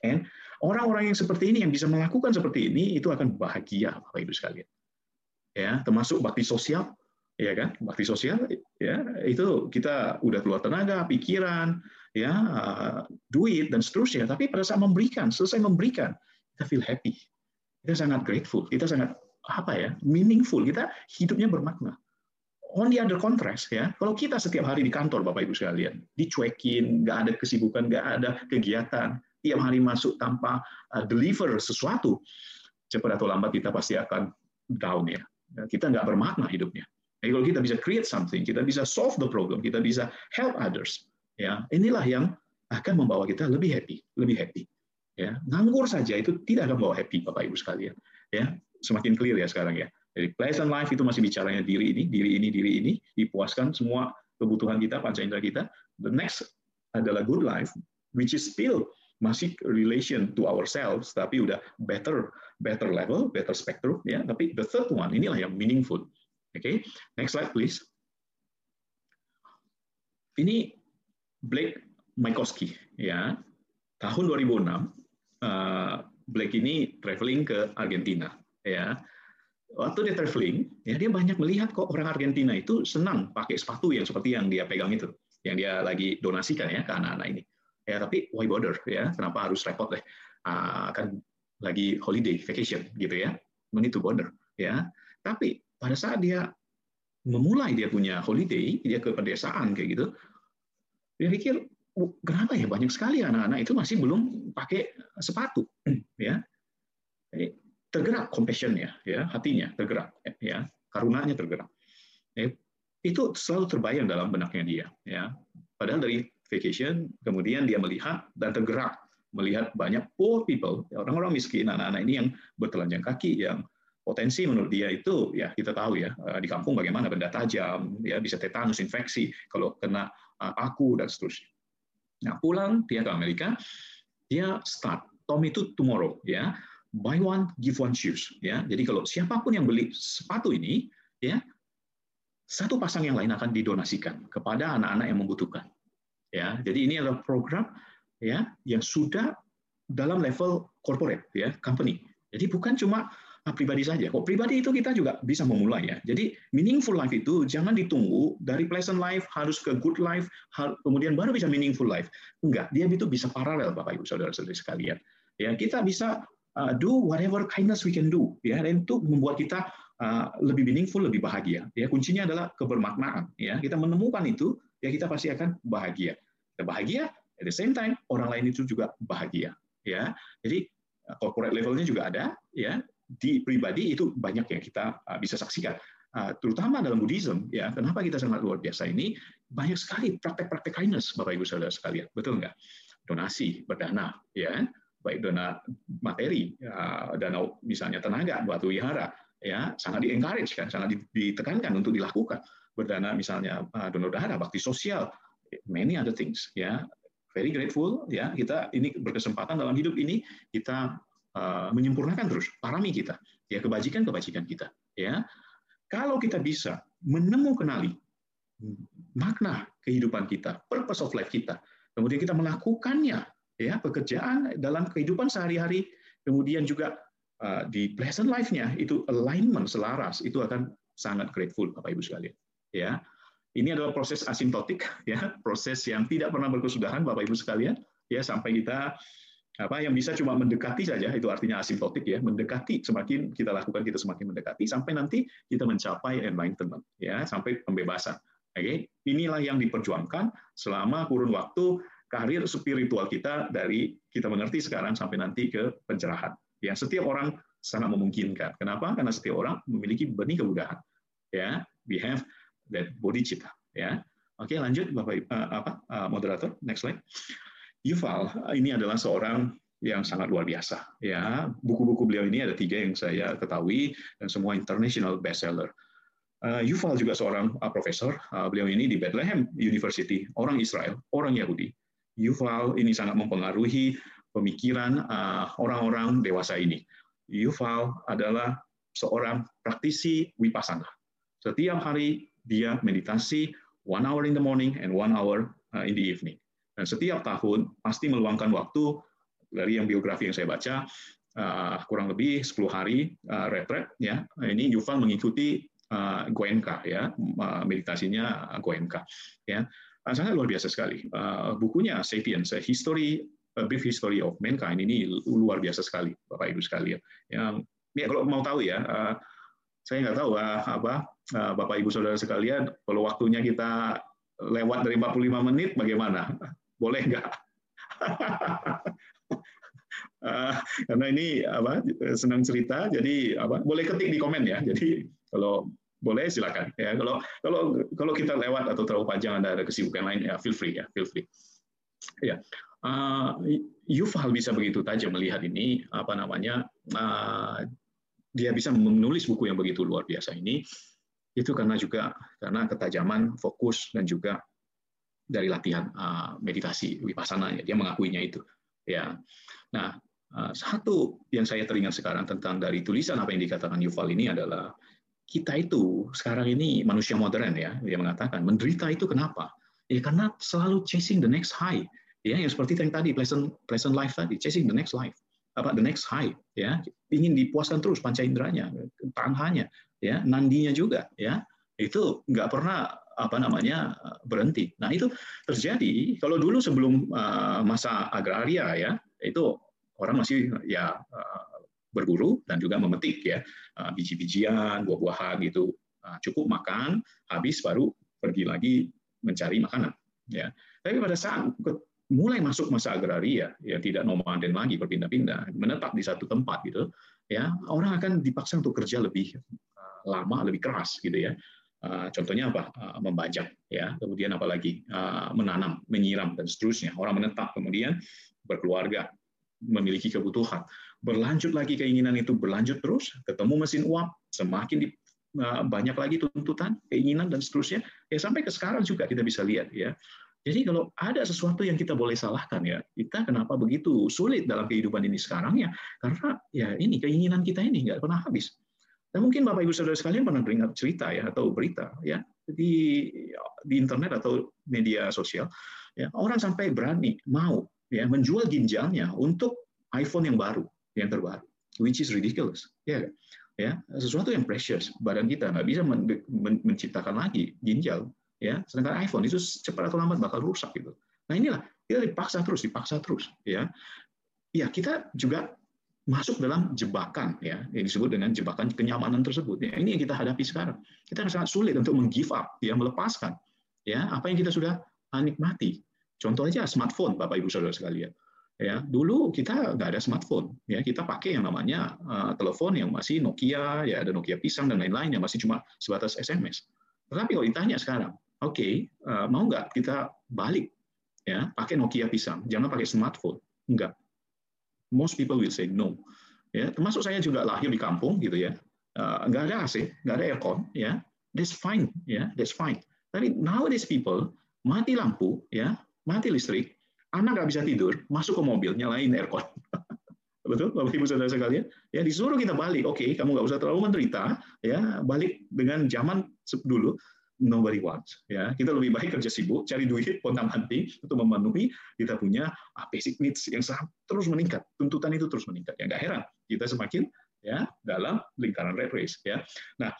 And orang-orang yang seperti ini yang bisa melakukan seperti ini itu akan bahagia, Bapak Ibu sekalian. Ya, termasuk bakti sosial, ya kan? Bakti sosial, ya itu kita udah keluar tenaga, pikiran, ya duit dan seterusnya tapi pada saat memberikan selesai memberikan kita feel happy kita sangat grateful kita sangat apa ya meaningful. Kita hidupnya bermakna. On the other contrast ya. Kalau kita setiap hari di kantor bapak ibu sekalian dicuekin nggak ada kesibukan nggak ada kegiatan tiap hari masuk tanpa uh, deliver sesuatu cepat atau lambat kita pasti akan down ya. Kita nggak bermakna hidupnya. Jadi kalau kita bisa create something kita bisa solve the problem kita bisa help others ya inilah yang akan membawa kita lebih happy, lebih happy. Ya, nganggur saja itu tidak akan membawa happy, Bapak Ibu sekalian. Ya, semakin clear ya sekarang ya. Jadi pleasant life itu masih bicaranya diri ini, diri ini, diri ini, dipuaskan semua kebutuhan kita, panca indera kita. The next adalah good life, which is still masih relation to ourselves, tapi udah better, better level, better spectrum, ya. Tapi the third one inilah yang meaningful. Oke, okay? next slide please. Ini Blake Mycoskie ya tahun 2006 uh, Blake ini traveling ke Argentina ya. Waktu dia traveling ya dia banyak melihat kok orang Argentina itu senang pakai sepatu yang seperti yang dia pegang itu yang dia lagi donasikan ya ke anak-anak ini. Ya tapi why bother ya? Kenapa harus repot deh? Uh, kan lagi holiday vacation gitu ya. Need to bother ya. Tapi pada saat dia memulai dia punya holiday dia ke pedesaan kayak gitu dia pikir kenapa ya? Banyak sekali anak-anak itu masih belum pakai sepatu ya tergerak compassion ya ya hatinya tergerak ya karunanya tergerak. Ya, itu selalu terbayang dalam benaknya dia ya. Padahal dari vacation kemudian dia melihat dan tergerak melihat banyak poor people orang-orang miskin anak-anak ini yang bertelanjang kaki yang potensi menurut dia itu ya kita tahu ya eh, di kampung bagaimana benda tajam ya bisa tetanus infeksi kalau kena Uh, aku dan seterusnya. Nah pulang dia ke Amerika, dia start Tom itu tomorrow ya buy one give one shoes ya. Jadi kalau siapa pun yang beli sepatu ini ya satu pasang yang lain akan didonasikan kepada anak-anak yang membutuhkan. Ya, jadi ini adalah program ya yang sudah dalam level corporate ya company. Jadi bukan cuma Ah, pribadi saja. Kok pribadi itu kita juga bisa memulai ya. Jadi meaningful life itu jangan ditunggu dari pleasant life harus ke good life, kemudian baru bisa meaningful life. Enggak, dia itu bisa paralel Bapak Ibu Saudara-saudari sekalian. Ya, kita bisa uh, do whatever kindness we can do ya dan itu membuat kita uh, lebih meaningful, lebih bahagia. Ya, kuncinya adalah kebermaknaan ya. Kita menemukan itu ya kita pasti akan bahagia. Kita bahagia at the same time orang lain itu juga bahagia ya. Jadi uh, corporate levelnya juga ada ya di pribadi itu banyak yang kita bisa saksikan terutama dalam Buddhism ya kenapa kita sangat luar biasa ini banyak sekali praktek-praktek kindness Bapak Ibu Saudara sekalian betul nggak donasi berdana ya baik dana materi ya, dana misalnya tenaga batu wihara ya sangat di encourage kan sangat ditekankan untuk dilakukan. Berdana misalnya uh, donor darah bakti sosial many other things ya. Very grateful ya kita ini berkesempatan dalam hidup ini kita Eh, menyempurnakan terus parami kita, ya kebajikan kebajikan kita, ya. Kalau kita bisa menemukan kenali makna kehidupan kita, purpose of life kita, kemudian kita melakukannya, ya pekerjaan dalam kehidupan sehari-hari, kemudian juga uh, di pleasant life-nya itu alignment selaras itu akan sangat grateful Bapak Ibu sekalian. Ya. Ini adalah proses asimptotik ya, proses yang tidak pernah berkesudahan Bapak Ibu sekalian, ya sampai kita apa yang bisa cuma mendekati saja itu artinya asimptotik ya mendekati semakin kita lakukan kita semakin mendekati sampai nanti kita mencapai enlightenment ya sampai pembebasan oke okay? inilah yang diperjuangkan selama kurun waktu karir spiritual kita dari kita mengerti sekarang sampai nanti ke pencerahan ya setiap orang sangat memungkinkan kenapa karena setiap orang memiliki benih kemudahan ya we have that body cita ya oke lanjut bapak uh, apa uh, moderator next slide Yuval ini adalah seorang yang sangat luar biasa. Ya, buku-buku beliau ini ada tiga yang saya ketahui dan semua international bestseller. Uh, Yuval juga seorang uh, profesor. Uh, beliau ini di Bethlehem University, orang Israel, orang Yahudi. Yuval ini sangat mempengaruhi pemikiran uh, orang-orang dewasa ini. Yuval adalah seorang praktisi wipasana. Setiap hari dia meditasi one hour in the morning and one hour uh, in the evening. Dan setiap tahun pasti meluangkan waktu dari yang biografi yang saya baca uh, kurang lebih 10 hari retret ya. Ini Yuval mengikuti Goenka ya, meditasinya Goenka ya. Sangat luar biasa sekali. Bukunya Sapiens, History A Brief History of Mankind ini luar biasa sekali, Bapak Ibu sekalian. Yang ya kalau mau tahu ya, saya nggak tahu apa Bapak Ibu Saudara sekalian, kalau waktunya kita lewat dari 45 menit, bagaimana? Boleh nggak? karena ini apa senang cerita jadi apa boleh ketik di komen ya jadi kalau boleh silakan. Ya kalau kalau kalau kita lewat atau terlalu panjang ada ada kesibukan lain ya feel free ya feel free. Ya uh, Yuval bisa begitu tajam melihat ini apa namanya uh, dia bisa menulis buku yang begitu luar biasa ini. Itu karena juga karena ketajaman fokus dan juga dari latihan uh, meditasi wipasana ya dia mengakuinya itu. Ya nah satu yang saya teringat sekarang tentang dari tulisan apa yang dikatakan Yuval ini adalah kita itu sekarang ini manusia modern ya, dia mengatakan menderita itu kenapa? Ya karena selalu chasing the next high. Ya, yang seperti yang tadi pleasant pleasant life tadi, chasing the next life. Apa the next high, ya. Ingin dipuaskan terus panca inderanya, tangannya, ya, nandinya juga, ya. Itu nggak pernah apa namanya berhenti. Nah, itu terjadi kalau dulu sebelum uh, masa agraria ya, itu orang masih ya eh, berburu dan juga memetik ya eh, biji-bijian, buah-buahan gitu. Eh, cukup makan, habis baru pergi lagi mencari makanan. Ya. Tapi pada saat mulai masuk masa agraria, ya tidak nomaden lagi berpindah-pindah, menetap di satu tempat gitu, ya orang akan dipaksa untuk kerja lebih lama, lebih keras gitu ya. Contohnya apa? Membajak, ya. Kemudian apalagi menanam, menyiram dan seterusnya. Orang menetap kemudian berkeluarga, memiliki kebutuhan. Berlanjut lagi keinginan itu berlanjut terus, ketemu mesin uap, semakin di, uh, banyak lagi tuntutan, keinginan dan seterusnya. Ya sampai ke sekarang juga kita bisa lihat ya. Jadi kalau ada sesuatu yang kita boleh salahkan ya, kita kenapa begitu sulit dalam kehidupan ini sekarang ya? Karena ya ini keinginan kita ini nggak pernah habis. Dan mungkin Bapak Ibu Saudara sekalian pernah dengar cerita ya atau berita ya di di internet atau media sosial ya orang sampai berani mau ya menjual ginjalnya untuk iPhone yang baru, yang terbaru, which is ridiculous, ya, ya sesuatu yang precious badan kita nggak bisa men men menciptakan lagi ginjal, ya, sedangkan iPhone itu cepat atau lambat bakal rusak gitu. Nah inilah kita dipaksa terus, dipaksa terus, ya, ya kita juga masuk dalam jebakan ya. Yang disebut dengan jebakan kenyamanan tersebut ya. Ini yang kita hadapi sekarang. Kita sangat sulit untuk menggive up ya melepaskan ya apa yang kita sudah nikmati. Contoh aja smartphone, Bapak Ibu Saudara sekalian. Ya, dulu kita nggak ada smartphone, ya kita pakai yang namanya uh, telepon yang masih Nokia, ya ada Nokia pisang dan lain-lain yang masih cuma sebatas SMS. Tetapi kalau ditanya sekarang, oke, okay, uh, mau nggak kita balik, ya pakai Nokia pisang, jangan pakai smartphone, enggak. Most people will say no. Ya, termasuk saya juga lahir di kampung gitu ya, uh, ada AC, nggak ada aircon, ya, that's fine, ya, that's fine. Tapi nowadays people mati lampu, ya, mati listrik, anak nggak bisa tidur, masuk ke mobil, nyalain aircon. Betul, Bapak Ibu Saudara sekalian? Ya disuruh kita balik. Oke, okay, kamu nggak usah terlalu menderita, ya balik dengan zaman dulu. Nobody wants. Ya, kita lebih baik kerja sibuk, cari duit, pontang panting untuk memenuhi kita punya basic needs yang terus meningkat. Tuntutan itu terus meningkat. Ya nggak heran kita semakin ya dalam lingkaran red race. Ya. Nah,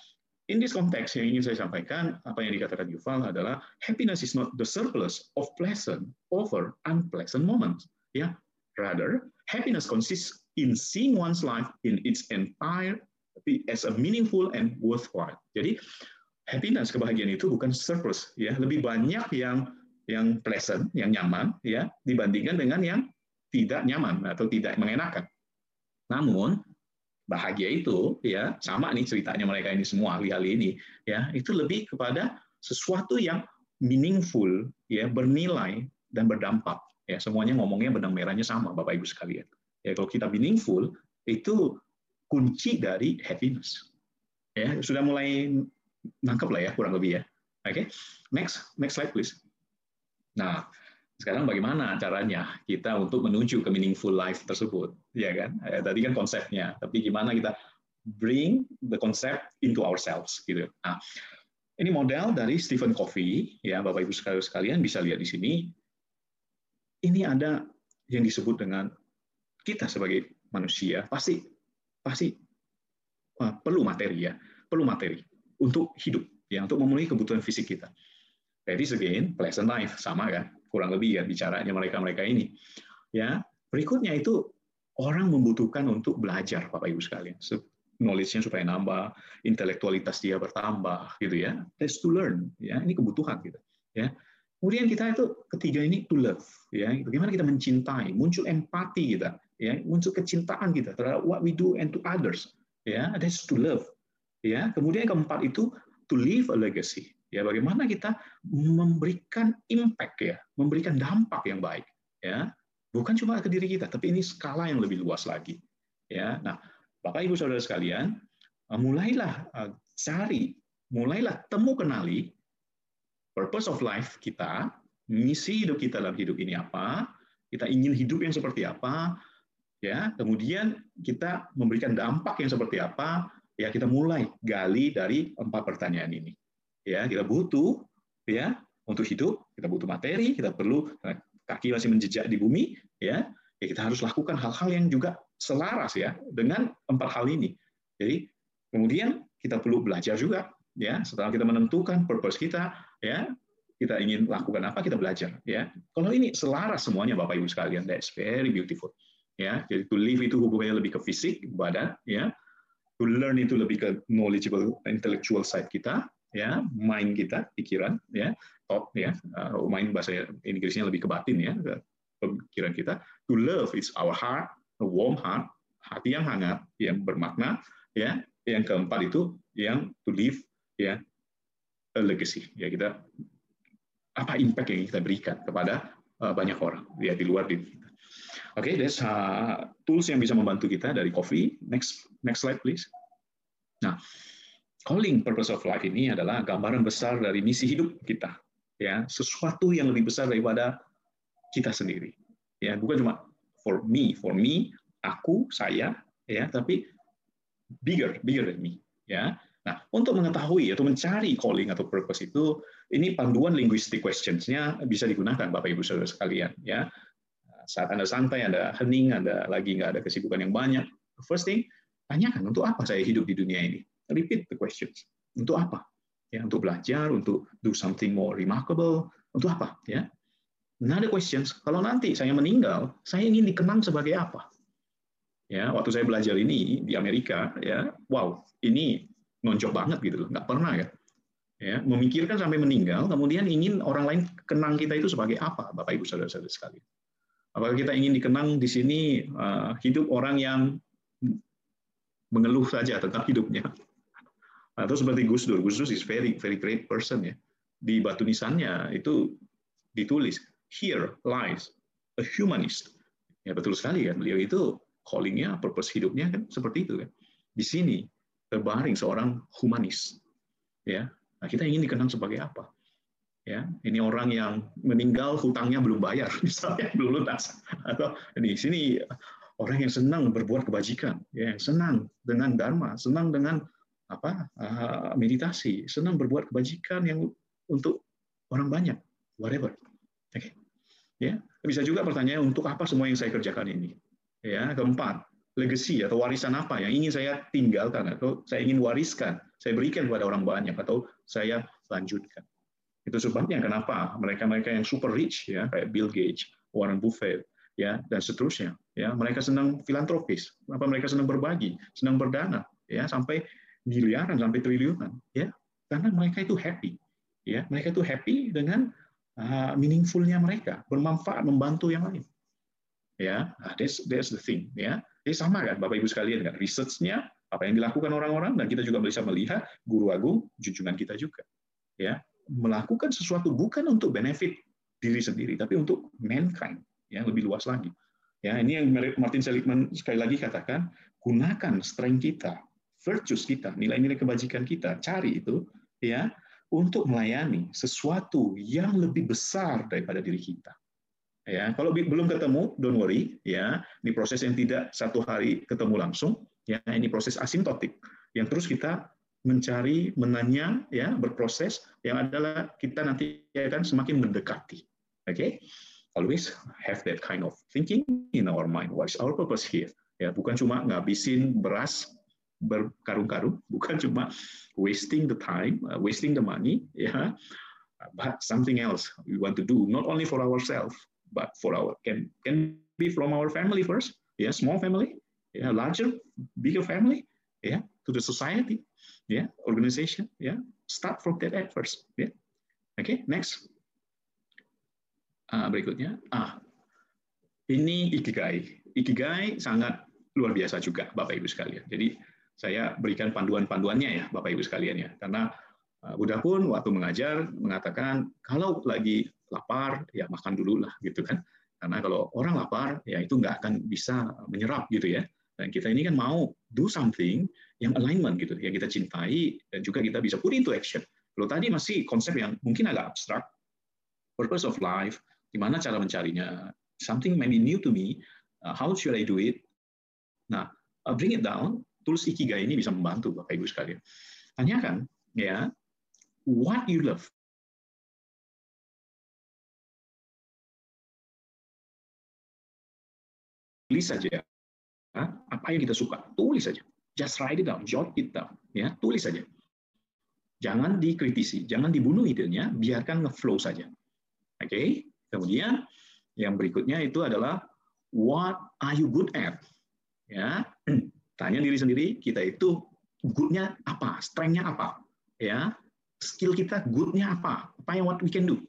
In this context yang ingin saya sampaikan, apa yang dikatakan Yuval adalah happiness is not the surplus of pleasant over unpleasant moments. Ya, rather happiness consists in seeing one's life in its entire as a meaningful and worthwhile. Jadi happiness kebahagiaan itu bukan surplus, ya lebih banyak yang yang pleasant, yang nyaman, ya dibandingkan dengan yang tidak nyaman atau tidak mengenakan. Namun bahagia itu ya sama nih ceritanya mereka ini semua ahli-ahli ini ya itu lebih kepada sesuatu yang meaningful ya bernilai dan berdampak ya semuanya ngomongnya benang merahnya sama Bapak Ibu sekalian. Ya kalau kita meaningful itu kunci dari happiness. Ya sudah mulai nangkep lah ya kurang lebih ya. Oke okay? next next slide please. Nah Sekarang bagaimana caranya kita untuk menuju ke meaningful life tersebut, ya kan? Eh, tadi kan konsepnya, tapi gimana kita bring the concept into ourselves, gitu. Nah, ini model dari Stephen Covey, ya Bapak Ibu sekalian bisa lihat di sini. Ini ada yang disebut dengan kita sebagai manusia pasti pasti perlu materi ya, perlu materi untuk hidup, ya untuk memenuhi kebutuhan fisik kita. Jadi again, pleasant life sama kan? kurang lebih ya bicaranya mereka-mereka ini. Ya, berikutnya itu orang membutuhkan untuk belajar, Bapak Ibu sekalian. Knowledge-nya supaya nambah, intelektualitas dia bertambah, gitu ya. That's to learn, ya. Ini kebutuhan gitu, ya. Kemudian kita itu ketiga ini to love, ya. Bagaimana kita mencintai, muncul empati kita, ya, muncul kecintaan kita terhadap what we do and to others, ya. That's to love, ya. Kemudian yang keempat itu to leave a legacy, ya bagaimana kita memberikan impact ya memberikan dampak yang baik ya bukan cuma ke diri kita tapi ini skala yang lebih luas lagi ya. Nah bapak ibu saudara sekalian eh, mulailah eh, cari mulailah temu kenali purpose of life kita misi hidup kita dalam hidup ini apa kita ingin hidup yang seperti apa ya. Kemudian kita memberikan dampak yang seperti apa ya kita mulai gali dari empat pertanyaan ini ya. Kita butuh ya untuk hidup kita butuh materi kita perlu kaki masih menjejak di bumi ya ya kita harus lakukan hal-hal yang juga selaras ya dengan empat hal ini. Jadi kemudian kita perlu belajar juga ya setelah kita menentukan purpose kita ya kita ingin lakukan apa kita belajar ya. Kalau ini selaras semuanya bapak ibu sekalian that's very beautiful ya. Jadi to live itu hubungannya lebih ke fisik badan ya. To learn itu lebih ke knowledgeable intellectual side kita ya mind kita pikiran ya thought ya uh, mind bahasa Inggrisnya lebih ke batin ya pikiran kita. To love is our heart a warm heart hati yang hangat yang bermakna ya. Yang keempat itu yang to live ya a legacy. Ya kita apa impact yang kita berikan kepada uh, banyak orang ya di luar diri kita. Oke okay, uh, tools yang bisa membantu kita dari Coffee. Next next slide please. Nah calling purpose of life ini adalah gambaran besar dari misi hidup kita ya. Sesuatu yang lebih besar daripada kita sendiri ya. Bukan cuma for me for me aku saya ya tapi bigger bigger than me ya. Nah untuk mengetahui atau mencari calling atau purpose itu ini panduan linguistic questions-nya bisa digunakan Bapak Ibu Saudara sekalian ya. Saat Anda santai, Anda hening, Anda lagi nggak ada kesibukan yang banyak, first thing, tanyakan untuk apa saya hidup di dunia ini repeat the questions. Untuk apa? Ya, untuk belajar, untuk do something more remarkable, untuk apa? Ya. Another questions, kalau nanti saya meninggal, saya ingin dikenang sebagai apa? Ya, waktu saya belajar ini di Amerika, ya, wow, ini nonjok banget gitu, nggak pernah ya. Ya, memikirkan sampai meninggal, kemudian ingin orang lain kenang kita itu sebagai apa, Bapak Ibu Saudara-saudara sekalian. Apakah kita ingin dikenang di sini uh, hidup orang yang mengeluh saja tentang hidupnya, atau seperti Gus Dur, Gus Dur is very very great person ya. Di batu nisannya itu ditulis here lies a humanist. Ya betul sekali kan. Beliau itu callingnya, purpose hidupnya kan seperti itu kan. Di sini terbaring seorang humanis. Ya, nah, kita ingin dikenang sebagai apa? Ya, ini orang yang meninggal hutangnya belum bayar, misalnya belum lunas. Atau di sini orang yang senang berbuat kebajikan, ya, yang senang dengan dharma, senang dengan apa uh, meditasi, senang berbuat kebajikan yang untuk orang banyak, whatever. Oke. Okay. Ya, bisa juga pertanyaan untuk apa semua yang saya kerjakan ini. Ya, keempat, legacy atau warisan apa yang ingin saya tinggalkan atau saya ingin wariskan, saya berikan kepada orang banyak atau saya lanjutkan. Itu sebabnya kenapa mereka-mereka yang super rich ya kayak Bill Gates, Warren Buffett, ya dan seterusnya, ya mereka senang filantropis, apa mereka senang berbagi, senang berdana, ya sampai miliaran sampai triliunan ya. Karena mereka itu happy ya. Mereka itu happy dengan uh, meaningfulnya mereka bermanfaat membantu yang lain ya. Nah, that's that's the thing ya. Jadi sama kan bapak ibu sekalian kan researchnya apa yang dilakukan orang-orang dan kita juga bisa melihat guru agung junjungan kita juga ya. Melakukan sesuatu bukan untuk benefit diri sendiri tapi untuk mankind ya lebih luas lagi. Ya ini yang Martin Seligman sekali lagi katakan gunakan strength kita virtues kita, nilai-nilai kebajikan kita, cari itu ya untuk melayani sesuatu yang lebih besar daripada diri kita. Ya, kalau belum ketemu, don't worry, ya. Ini proses yang tidak satu hari ketemu langsung, ya. Ini proses asimptotik yang terus kita mencari, menanya, ya, berproses yang adalah kita nanti akan semakin mendekati. Oke? Okay? Always have that kind of thinking in our mind. What is our purpose here? Ya, bukan cuma ngabisin beras berkarung-karung, bukan cuma wasting the time, uh, wasting the money, ya, but something else we want to do not only for ourselves but for our can can be from our family first, yeah, small family, yeah, larger, bigger family, yeah, to the society, yeah, organization, yeah. Start from that at first, yeah. Okay, next. Uh, berikutnya, ah, ini ikigai. Ikigai sangat luar biasa juga, Bapak Ibu sekalian. Jadi saya berikan panduan-panduannya ya, Bapak Ibu sekalian ya, karena uh, Buddha pun waktu mengajar mengatakan kalau lagi lapar ya makan dulu lah gitu kan. Karena kalau orang lapar ya itu nggak akan bisa menyerap gitu ya. Dan kita ini kan mau do something yang alignment gitu yang kita cintai dan juga kita bisa put into action. Kalau tadi masih konsep yang mungkin agak abstrak purpose of life gimana cara mencarinya? Something maybe new to me uh, how should I do it? Nah uh, bring it down tools ikigai ini bisa membantu bapak ibu sekalian. Tanyakan ya what you love. Tulis saja apa yang kita suka tulis saja. Just write it down jot it down ya tulis saja. Jangan dikritisi jangan dibunuh idenya biarkan ngeflow saja. Oke okay? kemudian yang berikutnya itu adalah what are you good at? Ya tanya diri sendiri kita itu goodnya apa? Strengthnya apa? Ya. Skill kita goodnya apa? Apa yang what we can do?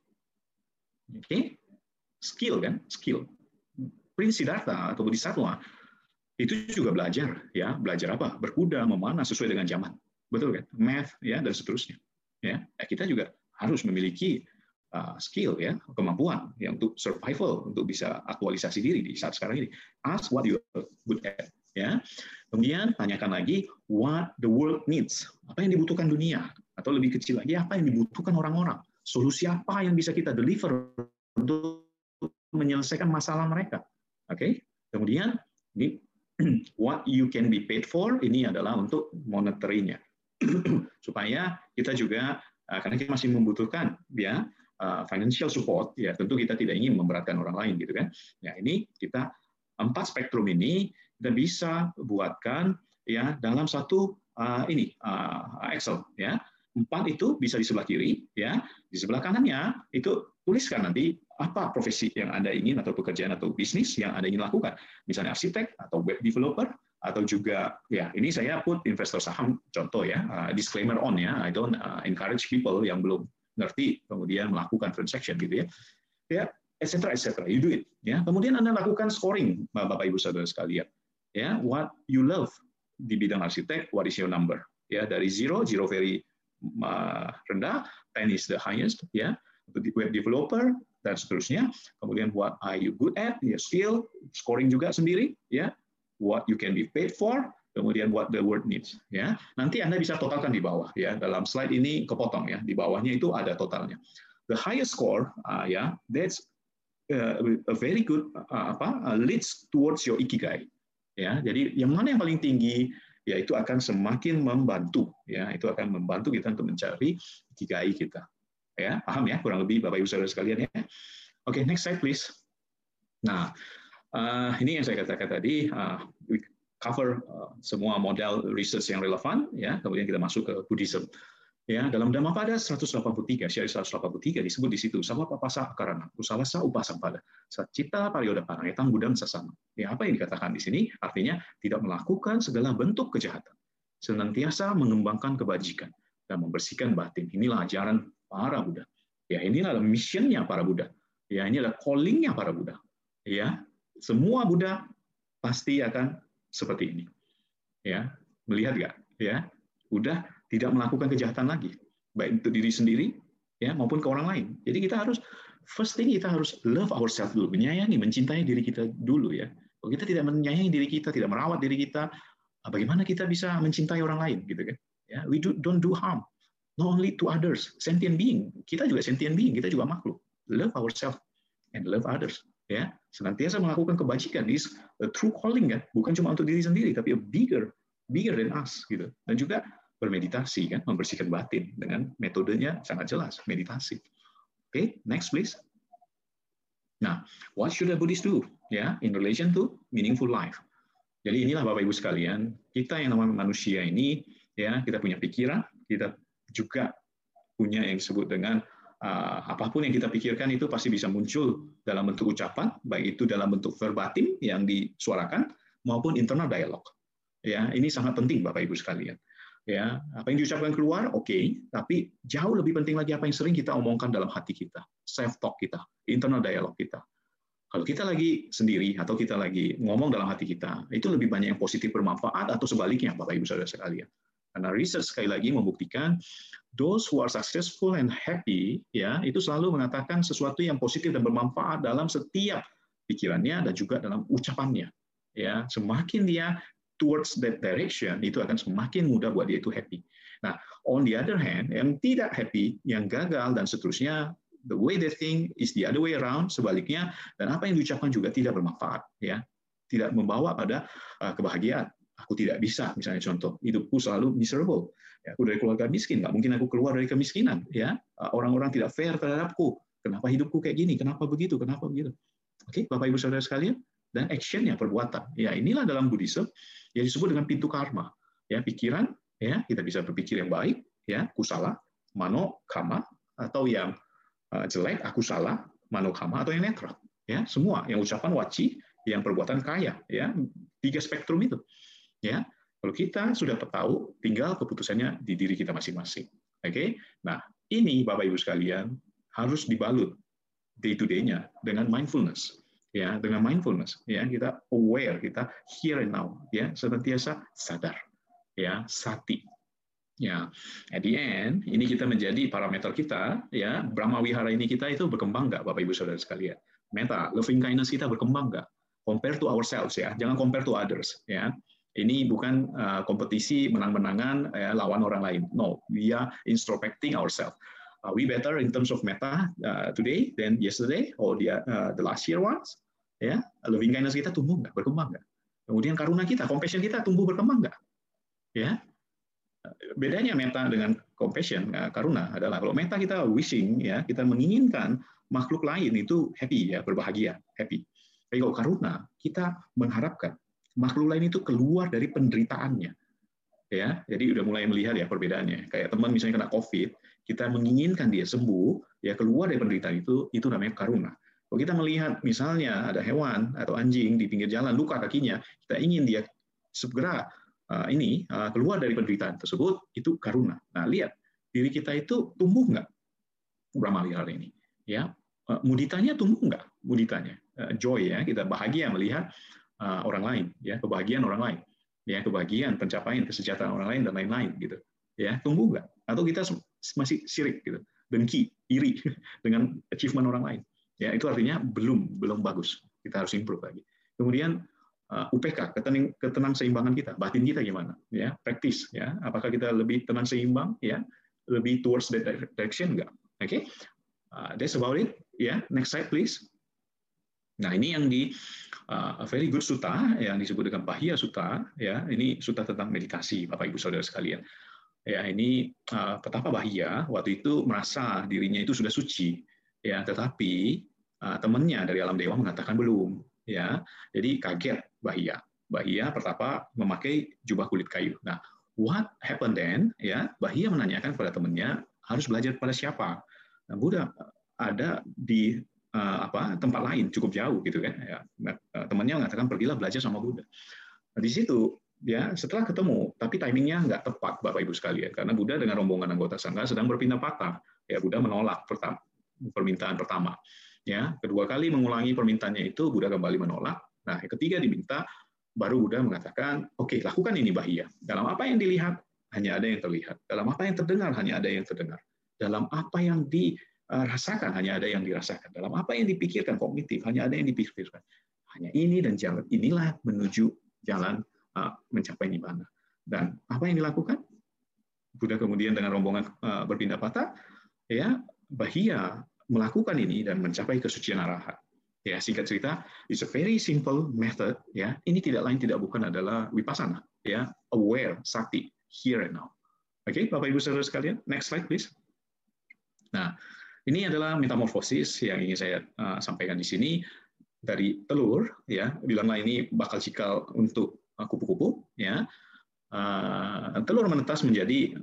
Oke. Okay? skill kan? Skill. Prince Siddhartha atau Bodhisattva itu juga belajar ya. Belajar apa? Berkuda memanah sesuai dengan zaman. Betul kan? Math ya dan seterusnya ya. Eh, kita juga harus memiliki uh, skill ya kemampuan ya untuk survival untuk bisa aktualisasi diri di saat sekarang ini. Ask what you are good at ya. Kemudian tanyakan lagi what the world needs? Apa yang dibutuhkan dunia? Atau lebih kecil lagi apa yang dibutuhkan orang-orang? Solusi apa yang bisa kita deliver untuk menyelesaikan masalah mereka? Oke, okay? kemudian ini what you can be paid for ini adalah untuk monetary-nya. Supaya kita juga uh, karena kita masih membutuhkan ya uh, financial support ya tentu kita tidak ingin memberatkan orang lain gitu kan? Ya ini kita empat spektrum ini kita bisa buatkan ya dalam satu uh, ini uh, Excel ya. Empat itu bisa di sebelah kiri ya di sebelah kanannya itu tuliskan nanti apa profesi yang Anda ingin atau pekerjaan atau bisnis yang Anda ingin lakukan. Misalnya arsitek atau web developer atau juga ya ini saya put investor saham contoh ya uh, disclaimer on ya I don't uh, encourage people yang belum ngerti kemudian melakukan transaction gitu ya. Ya etc etc you do it ya. Kemudian anda lakukan scoring bapak ibu saudara sekalian ya what you love di bidang arsitek what is your number ya dari zero zero very uh, rendah ten is the highest ya untuk web developer dan seterusnya. Kemudian what are you good at, ya skill, scoring juga sendiri, ya what you can be paid for, kemudian what the world needs. Ya, nanti anda bisa totalkan di bawah. Ya, dalam slide ini kepotong ya, di bawahnya itu ada totalnya. The highest score, uh, ya, that's uh, a very good uh, apa uh, leads towards your ikigai. Ya, jadi yang mana yang paling tinggi, ya itu akan semakin membantu. Ya, itu akan membantu kita untuk mencari ikigai kita. Ya, paham ya kurang lebih Bapak Ibu Saudara sekalian ya. Oke, okay, next slide please. Nah, uh, ini yang saya katakan tadi, uh, we cover uh, semua model research yang relevan ya, kemudian kita masuk ke Buddhism. Ya, dalam Dhammapada 183, syari 183 disebut di situ sama papasa karana, usalasa upasang pada, cita parioda parang, etang budam sasama. Ya, apa yang dikatakan di sini? Artinya tidak melakukan segala bentuk kejahatan, senantiasa mengembangkan kebajikan dan membersihkan batin. Inilah ajaran para Buddha. Ya, ini adalah missionnya para Buddha. Ya, ini adalah callingnya para Buddha. Ya, semua Buddha pasti akan seperti ini. Ya, melihat nggak? Ya, udah tidak melakukan kejahatan lagi, baik untuk diri sendiri, ya maupun ke orang lain. Jadi kita harus first thing kita harus love ourselves dulu, menyayangi, mencintai diri kita dulu ya. Kalau kita tidak menyayangi diri kita, tidak merawat diri kita, bagaimana kita bisa mencintai orang lain gitu kan? Ya, we do, don't do harm not only to others, sentient being. Kita juga sentient being, kita juga makhluk. Love ourselves and love others. ya senantiasa melakukan kebajikan is a true calling kan bukan cuma untuk diri sendiri tapi a bigger bigger than us gitu dan juga bermeditasi kan membersihkan batin dengan metodenya sangat jelas meditasi oke okay, next please nah what should a Buddhist do ya in relation to meaningful life jadi inilah bapak ibu sekalian kita yang namanya manusia ini ya kita punya pikiran kita juga punya yang disebut dengan uh, apa pun yang kita pikirkan itu pasti bisa muncul dalam bentuk ucapan, baik itu dalam bentuk verbatim yang disuarakan maupun internal dialog. Ya, ini sangat penting Bapak Ibu sekalian. Ya, apa yang diucapkan keluar oke, okay, tapi jauh lebih penting lagi apa yang sering kita omongkan dalam hati kita, self talk kita, internal dialog kita. Kalau kita lagi sendiri atau kita lagi ngomong dalam hati kita, itu lebih banyak yang positif bermanfaat atau sebaliknya Bapak Ibu Saudara sekalian. Karena riset sekali lagi membuktikan those who are successful and happy ya itu selalu mengatakan sesuatu yang positif dan bermanfaat dalam setiap pikirannya dan juga dalam ucapannya. Ya, semakin dia towards that direction itu akan semakin mudah buat dia itu happy. Nah, on the other hand, yang tidak happy, yang gagal dan seterusnya, the way they think is the other way around, sebaliknya, dan apa yang diucapkan juga tidak bermanfaat, ya, tidak membawa pada uh, kebahagiaan. Aku tidak bisa misalnya contoh hidupku selalu miserable. Ya, aku dari keluarga miskin nggak mungkin aku keluar dari kemiskinan ya. Uh, orang-orang tidak fair terhadapku. Kenapa hidupku kayak gini? Kenapa begitu? Kenapa begitu? Oke bapak ibu saudara sekalian dan actionnya perbuatan ya inilah dalam Buddhism yang disebut dengan pintu karma ya pikiran ya kita bisa berpikir yang baik ya aku salah mano kama atau yang uh, jelek aku salah mano kama atau yang netral ya semua yang ucapan waci yang perbuatan kaya ya tiga spektrum itu Ya, kalau kita sudah tahu, tinggal keputusannya di diri kita masing-masing. Oke, okay? nah ini Bapak Ibu sekalian harus dibalut day to day-nya dengan mindfulness. Ya, dengan mindfulness, ya kita aware, kita here and now, ya senantiasa sadar, ya sati. Ya, at the end ini kita menjadi parameter kita, ya Brahma Wihara ini kita itu berkembang nggak, Bapak Ibu Saudara sekalian? Meta, loving kindness kita berkembang nggak? Compare to ourselves ya, jangan compare to others ya ini bukan uh, kompetisi menang-menangan uh, lawan orang lain. No, we are introspecting ourselves. Are we better in terms of meta uh, today than yesterday or the uh, the last year ones? Ya, loving kindness kita tumbuh nggak, berkembang nggak? Kemudian karuna kita, compassion kita tumbuh berkembang nggak? Ya, bedanya meta dengan compassion, karuna adalah kalau meta kita wishing, ya kita menginginkan makhluk lain itu happy ya, berbahagia, happy. Tapi kalau karuna kita mengharapkan makhluk lain itu keluar dari penderitaannya. Ya, jadi udah mulai melihat ya perbedaannya. Kayak teman misalnya kena COVID, kita menginginkan dia sembuh, ya keluar dari penderitaan itu, itu namanya karuna. Kalau kita melihat misalnya ada hewan atau anjing di pinggir jalan luka kakinya, kita ingin dia segera uh, ini uh, keluar dari penderitaan tersebut, itu karuna. Nah, lihat diri kita itu tumbuh nggak Brahma ini? Ya, uh, muditanya tumbuh nggak? Muditanya, uh, joy ya, kita bahagia melihat uh, orang lain, ya kebahagiaan orang lain, ya kebahagiaan, pencapaian, kesejahteraan orang lain dan lain-lain gitu. Ya, tumbuh nggak? Atau kita masih sirik gitu, dengki, iri dengan achievement orang lain. Ya, itu artinya belum belum bagus. Kita harus improve lagi. Kemudian uh, UPK, ketenang, ketenang seimbangan kita, batin kita gimana? Ya, praktis ya. Apakah kita lebih tenang seimbang ya? Lebih towards that direction enggak? Oke. Okay? Uh, that's about it. Ya, yeah. next slide please. Nah, ini yang di uh, very good sutta yang disebut dengan Bahia Sutta ya. Ini sutta tentang meditasi Bapak Ibu Saudara sekalian. Ya, ini uh, petapa Bahia waktu itu merasa dirinya itu sudah suci ya, tetapi uh, temannya dari alam dewa mengatakan belum ya. Jadi kaget Bahia. Bahia pertama memakai jubah kulit kayu. Nah, what happened then? Ya, Bahia menanyakan kepada temannya harus belajar pada siapa. Nah, Buddha ada di uh, apa tempat lain cukup jauh gitu kan ya uh, temannya mengatakan pergilah belajar sama Buddha nah, di situ ya setelah ketemu tapi timingnya nggak tepat bapak ibu sekalian karena Buddha dengan rombongan anggota sangga sedang berpindah patah ya Buddha menolak pertama permintaan pertama ya kedua kali mengulangi permintaannya itu Buddha kembali menolak nah ketiga diminta baru Buddha mengatakan oke okay, lakukan ini bahaya dalam apa yang dilihat hanya ada yang terlihat dalam apa yang terdengar hanya ada yang terdengar dalam apa yang di Eh, rasakan, hanya ada yang dirasakan. Dalam apa yang dipikirkan kognitif, hanya ada yang dipikirkan. Hanya ini dan jalan inilah menuju jalan mencapai nibbana. Dan apa yang dilakukan? Buddha kemudian dengan rombongan berpindah patah, ya bahia melakukan ini dan mencapai kesucian arahat. Ya, singkat cerita, it's a very simple method. Ya, ini tidak lain tidak bukan adalah vipassana. Ya, aware, sati, here and now. Oke, okay, Bapak Ibu Saudara sekalian, next slide please. Nah, ini adalah metamorfosis yang ingin saya uh, sampaikan di sini dari telur, ya, bilanglah ini bakal cikal untuk uh, kupu-kupu, ya. Uh, telur menetas menjadi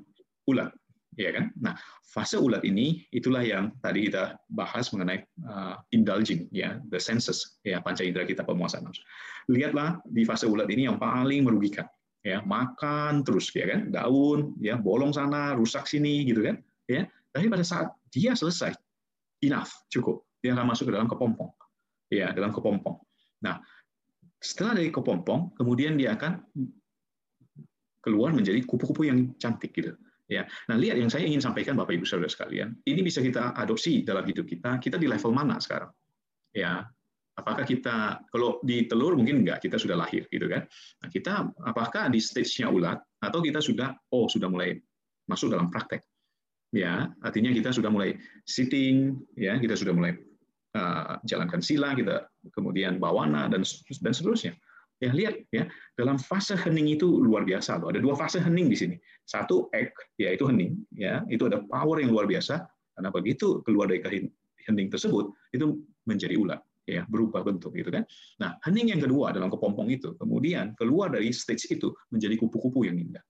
ulat, ya kan? Nah, fase ulat ini itulah yang tadi kita bahas mengenai uh, indulging, ya, the senses, ya, panca indera kita pemuasan. Lihatlah di fase ulat ini yang paling merugikan, ya, makan terus, ya kan, daun, ya, bolong sana, rusak sini, gitu kan, ya. Tapi pada saat dia selesai, enough, cukup, dia akan masuk ke dalam kepompong, ya, dalam kepompong. Nah, setelah dari kepompong, kemudian dia akan keluar menjadi kupu-kupu yang cantik gitu Ya, nah lihat yang saya ingin sampaikan Bapak Ibu Saudara sekalian, ini bisa kita adopsi dalam hidup kita. Kita di level mana sekarang? Ya, apakah kita kalau di telur mungkin enggak, kita sudah lahir gitu kan? Nah, kita apakah di stage-nya ulat atau kita sudah oh sudah mulai masuk dalam praktek? Ya, artinya kita sudah mulai sitting, ya kita sudah mulai uh, jalankan sila, kita kemudian bawana dan dan seterusnya. Ya lihat ya dalam fase hening itu luar biasa loh. Ada dua fase hening di sini. Satu egg yaitu hening ya itu ada power yang luar biasa karena begitu keluar dari hening tersebut itu menjadi ulat ya berubah bentuk gitu kan. Nah hening yang kedua dalam kepompong itu kemudian keluar dari stage itu menjadi kupu-kupu yang indah.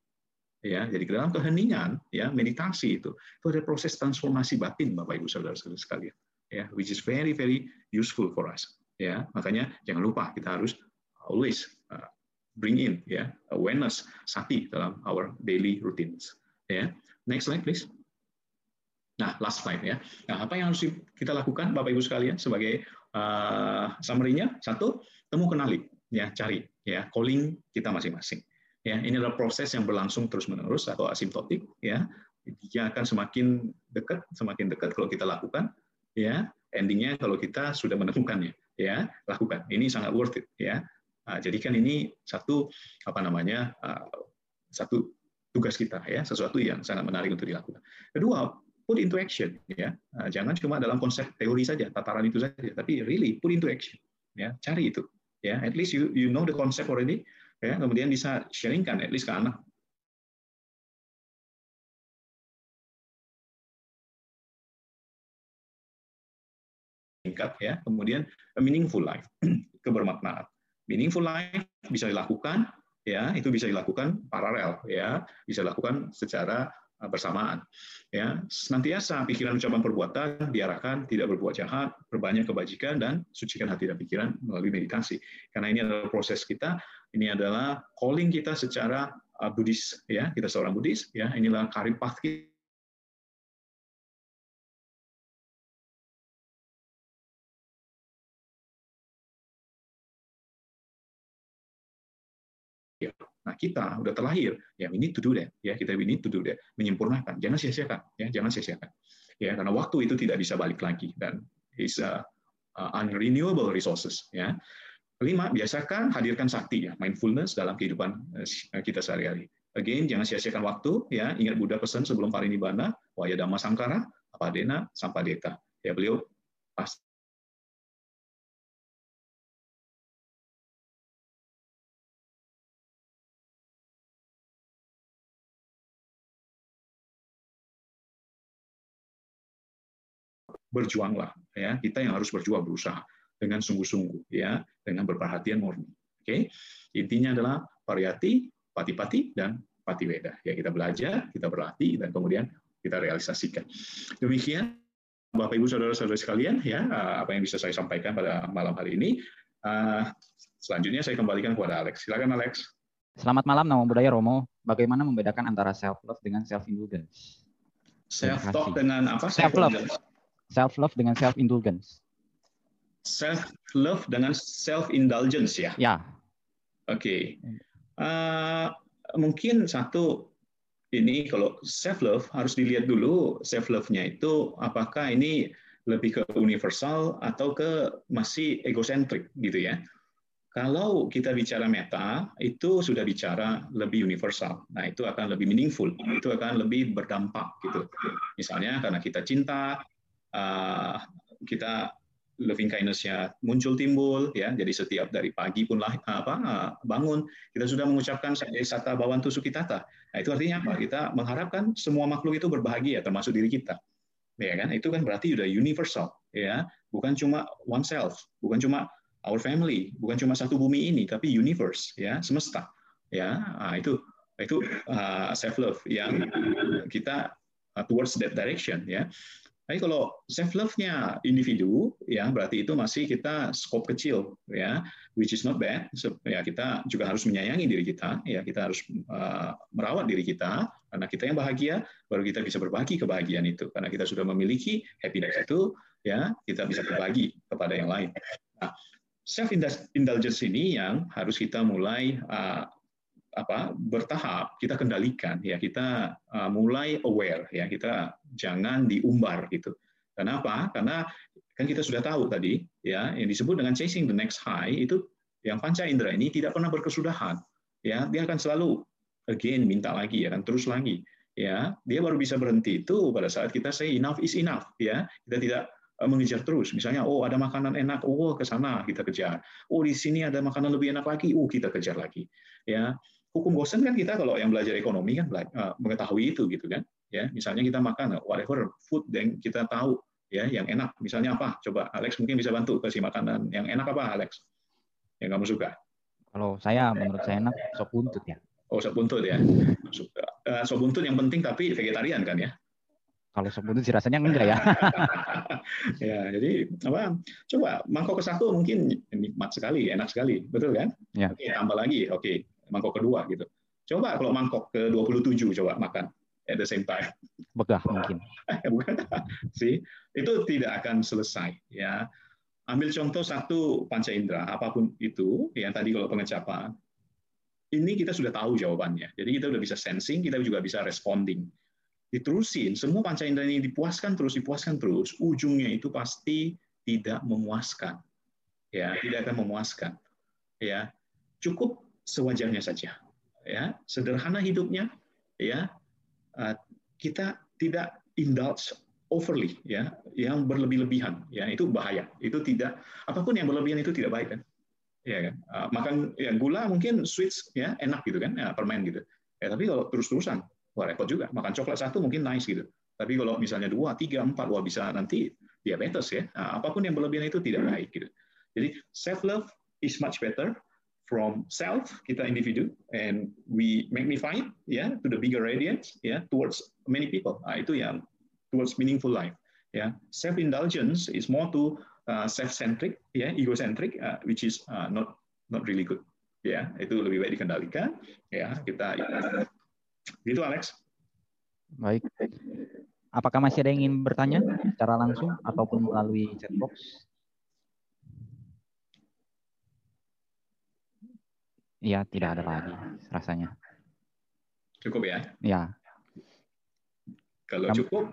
Ya, jadi dalam keheningan ya meditasi itu itu ada proses transformasi batin Bapak Ibu Saudara sekalian ya which is very very useful for us ya makanya jangan lupa kita harus always uh, bring in ya awareness sati dalam our daily routines ya. Next slide please. Nah last slide ya. Nah apa yang harus kita lakukan bapak ibu sekalian sebagai uh, summary-nya? Satu temu kenali ya cari ya calling kita masing-masing ya. Ini adalah proses yang berlangsung terus menerus atau asimptotik ya. Dia akan semakin dekat semakin dekat kalau kita lakukan ya. Endingnya kalau kita sudah menemukannya ya lakukan. Ini sangat worth it ya Nah, jadikan ini satu apa namanya uh, satu tugas kita ya, sesuatu yang sangat menarik untuk dilakukan. Kedua, put into action ya. Uh, jangan cuma dalam konsep teori saja, tataran itu saja, tapi really put into action ya. Cari itu ya. At least you you know the concept already ya. Kemudian bisa sharingkan at least ke anak ya kemudian a meaningful life kebermaknaan meaningful life bisa dilakukan ya itu bisa dilakukan paralel ya bisa dilakukan secara uh, bersamaan ya. Senantiasa pikiran ucapan perbuatan diarahkan tidak berbuat jahat berbanyak kebajikan dan sucikan hati dan pikiran melalui meditasi. Karena ini adalah proses kita ini adalah calling kita secara uh, Buddhis ya kita seorang Buddhis ya. Inilah karir path Nah, kita udah terlahir, ya need to do that, ya kita need to do that, menyempurnakan, jangan sia-siakan, ya jangan sia-siakan, ya karena waktu itu tidak bisa balik lagi dan is a, a unrenewable resources, ya. Kelima, biasakan hadirkan sakti, ya mindfulness dalam kehidupan eh, kita sehari-hari. Again, jangan sia-siakan waktu, ya ingat Buddha pesan sebelum parinibbana, waya dhamma sangkara, apadena, sampadeta. Ya beliau pasti berjuanglah ya. Kita yang harus berjuang berusaha dengan sungguh-sungguh ya dengan berperhatian murni oke? Okay? intinya adalah variati pati-pati dan pati weda ya. Kita belajar kita berlatih dan kemudian kita realisasikan. Demikian bapak ibu saudara-saudara sekalian ya apa yang bisa saya sampaikan pada malam hari ini. Uh, selanjutnya saya kembalikan kepada Alex. Silakan Alex. Selamat malam, nama budaya Romo. Bagaimana membedakan antara self love dengan self indulgence? Self talk dengan apa? Self love self love dengan self indulgence. Self love dengan self indulgence ya. Ya. Oke. Okay. Uh, mungkin satu ini kalau self love harus dilihat dulu self love-nya itu apakah ini lebih ke universal atau ke masih egosentrik gitu ya. Kalau kita bicara meta, itu sudah bicara lebih universal. Nah, itu akan lebih meaningful, itu akan lebih berdampak gitu. Misalnya karena kita cinta, uh, kita loving kindness-nya muncul timbul ya. Jadi setiap dari pagi pun lah apa bangun kita sudah mengucapkan sata bawantu sukitata nah itu artinya apa? Kita mengharapkan semua makhluk itu berbahagia termasuk diri kita. Ya kan? Itu kan berarti sudah universal ya. Bukan cuma oneself bukan cuma our family bukan cuma satu bumi ini tapi universe ya semesta ya. Nah, itu itu self love yang kita towards that direction ya tapi kalau self love-nya individu, ya berarti itu masih kita skop kecil, ya, which is not bad. So, ya kita juga harus menyayangi diri kita, ya kita harus uh, merawat diri kita, karena kita yang bahagia, baru kita bisa berbagi kebahagiaan itu. Karena kita sudah memiliki happiness itu, ya kita bisa berbagi kepada yang lain. Nah, self indulgence ini yang harus kita mulai uh, apa bertahap kita kendalikan ya. Kita uh, mulai aware ya. Kita jangan diumbar gitu. Kenapa? Karena kan kita sudah tahu tadi ya yang disebut dengan chasing the next high itu yang panca indera ini tidak pernah berkesudahan ya. Dia akan selalu again minta lagi ya kan terus lagi ya. Dia baru bisa berhenti itu pada saat kita say enough is enough ya. Kita tidak uh, mengejar terus. Misalnya oh ada makanan enak oh ke sana kita kejar. Oh di sini ada makanan lebih enak lagi oh kita kejar lagi ya hukum bosen kan kita kalau yang belajar ekonomi kan uh, mengetahui itu gitu kan ya. Misalnya kita makan whatever food yang kita tahu ya yang enak. Misalnya apa? Coba Alex mungkin bisa bantu kasih makanan yang enak apa Alex? Yang kamu suka? Kalau saya menurut saya enak sop buntut ya. Oh sop buntut ya. Uh, sop buntut yang penting tapi vegetarian kan ya? Kalau sop buntut sih rasanya enggak ya. Ya jadi apa? Coba mangkok ke satu mungkin nikmat sekali enak sekali. Betul kan? Ya. oke tambah lagi. Oke mangkok kedua gitu. Coba kalau mangkok ke 27 coba makan at the same time. Begah mungkin. Bukan sih. Itu tidak akan selesai ya. Ambil contoh satu panca indera apa pun itu yang tadi kalau pengecapan ini kita sudah tahu jawabannya. Jadi kita sudah bisa sensing, kita juga bisa responding. Diterusin, semua panca indera ini dipuaskan terus, dipuaskan terus, ujungnya itu pasti tidak memuaskan. Ya, tidak akan memuaskan. Ya, cukup sewajarnya saja. Ya, sederhana hidupnya, ya. Uh, kita tidak indulge overly ya, yang berlebih-lebihan ya, itu bahaya. Itu tidak apa pun yang berlebihan itu tidak baik kan. Ya kan? Uh, makan ya gula mungkin sweets ya enak gitu kan, ya, permen gitu. Ya, tapi kalau terus-terusan wah repot juga. Makan coklat satu mungkin nice gitu. Tapi kalau misalnya dua, tiga, empat, wah bisa nanti diabetes ya. Nah, apa pun yang berlebihan itu tidak baik gitu. Jadi self love is much better from self kita individu and we magnify it ya yeah, to the bigger radiance ya yeah, towards many people. Nah, itu yang towards meaningful life ya yeah. self indulgence is more to uh, self centric ya yeah, egocentric uh, which is uh, not not really good ya yeah, itu lebih baik dikendalikan ya yeah, kita gitu Alex. Baik. Apakah masih ada yang ingin bertanya secara langsung ataupun melalui chat box Iya, tidak ada lagi rasanya. Cukup ya? Ya. Kalau cukup,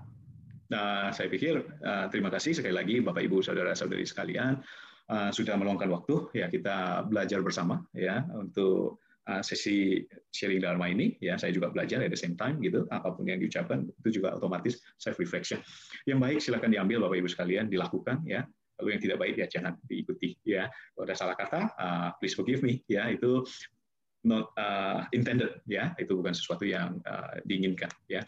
nah, saya pikir uh, terima kasih sekali lagi Bapak Ibu saudara-saudari sekalian uh, sudah meluangkan waktu ya kita belajar bersama ya untuk uh, sesi sharing dharma ini ya saya juga belajar at the same time gitu apa pun yang diucapkan itu juga otomatis self reflection. Yang baik silakan diambil Bapak Ibu sekalian dilakukan ya lalu yang tidak baik ya jangan diikuti ya. Kalau ada salah kata uh, please forgive me ya. Itu not uh, intended ya. Itu bukan sesuatu yang uh, diinginkan ya.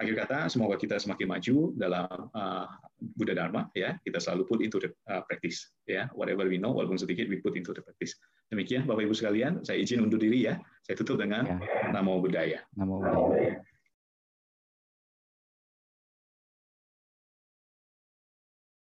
Akhir kata semoga kita semakin maju dalam uh, Buddha Dharma ya. Kita selalu put into the uh, practice ya. Whatever we know walaupun sedikit we put into the practice. Demikian Bapak Ibu sekalian saya izin undur diri ya. Saya tutup dengan ya. namo buddhaya. Namo buddhaya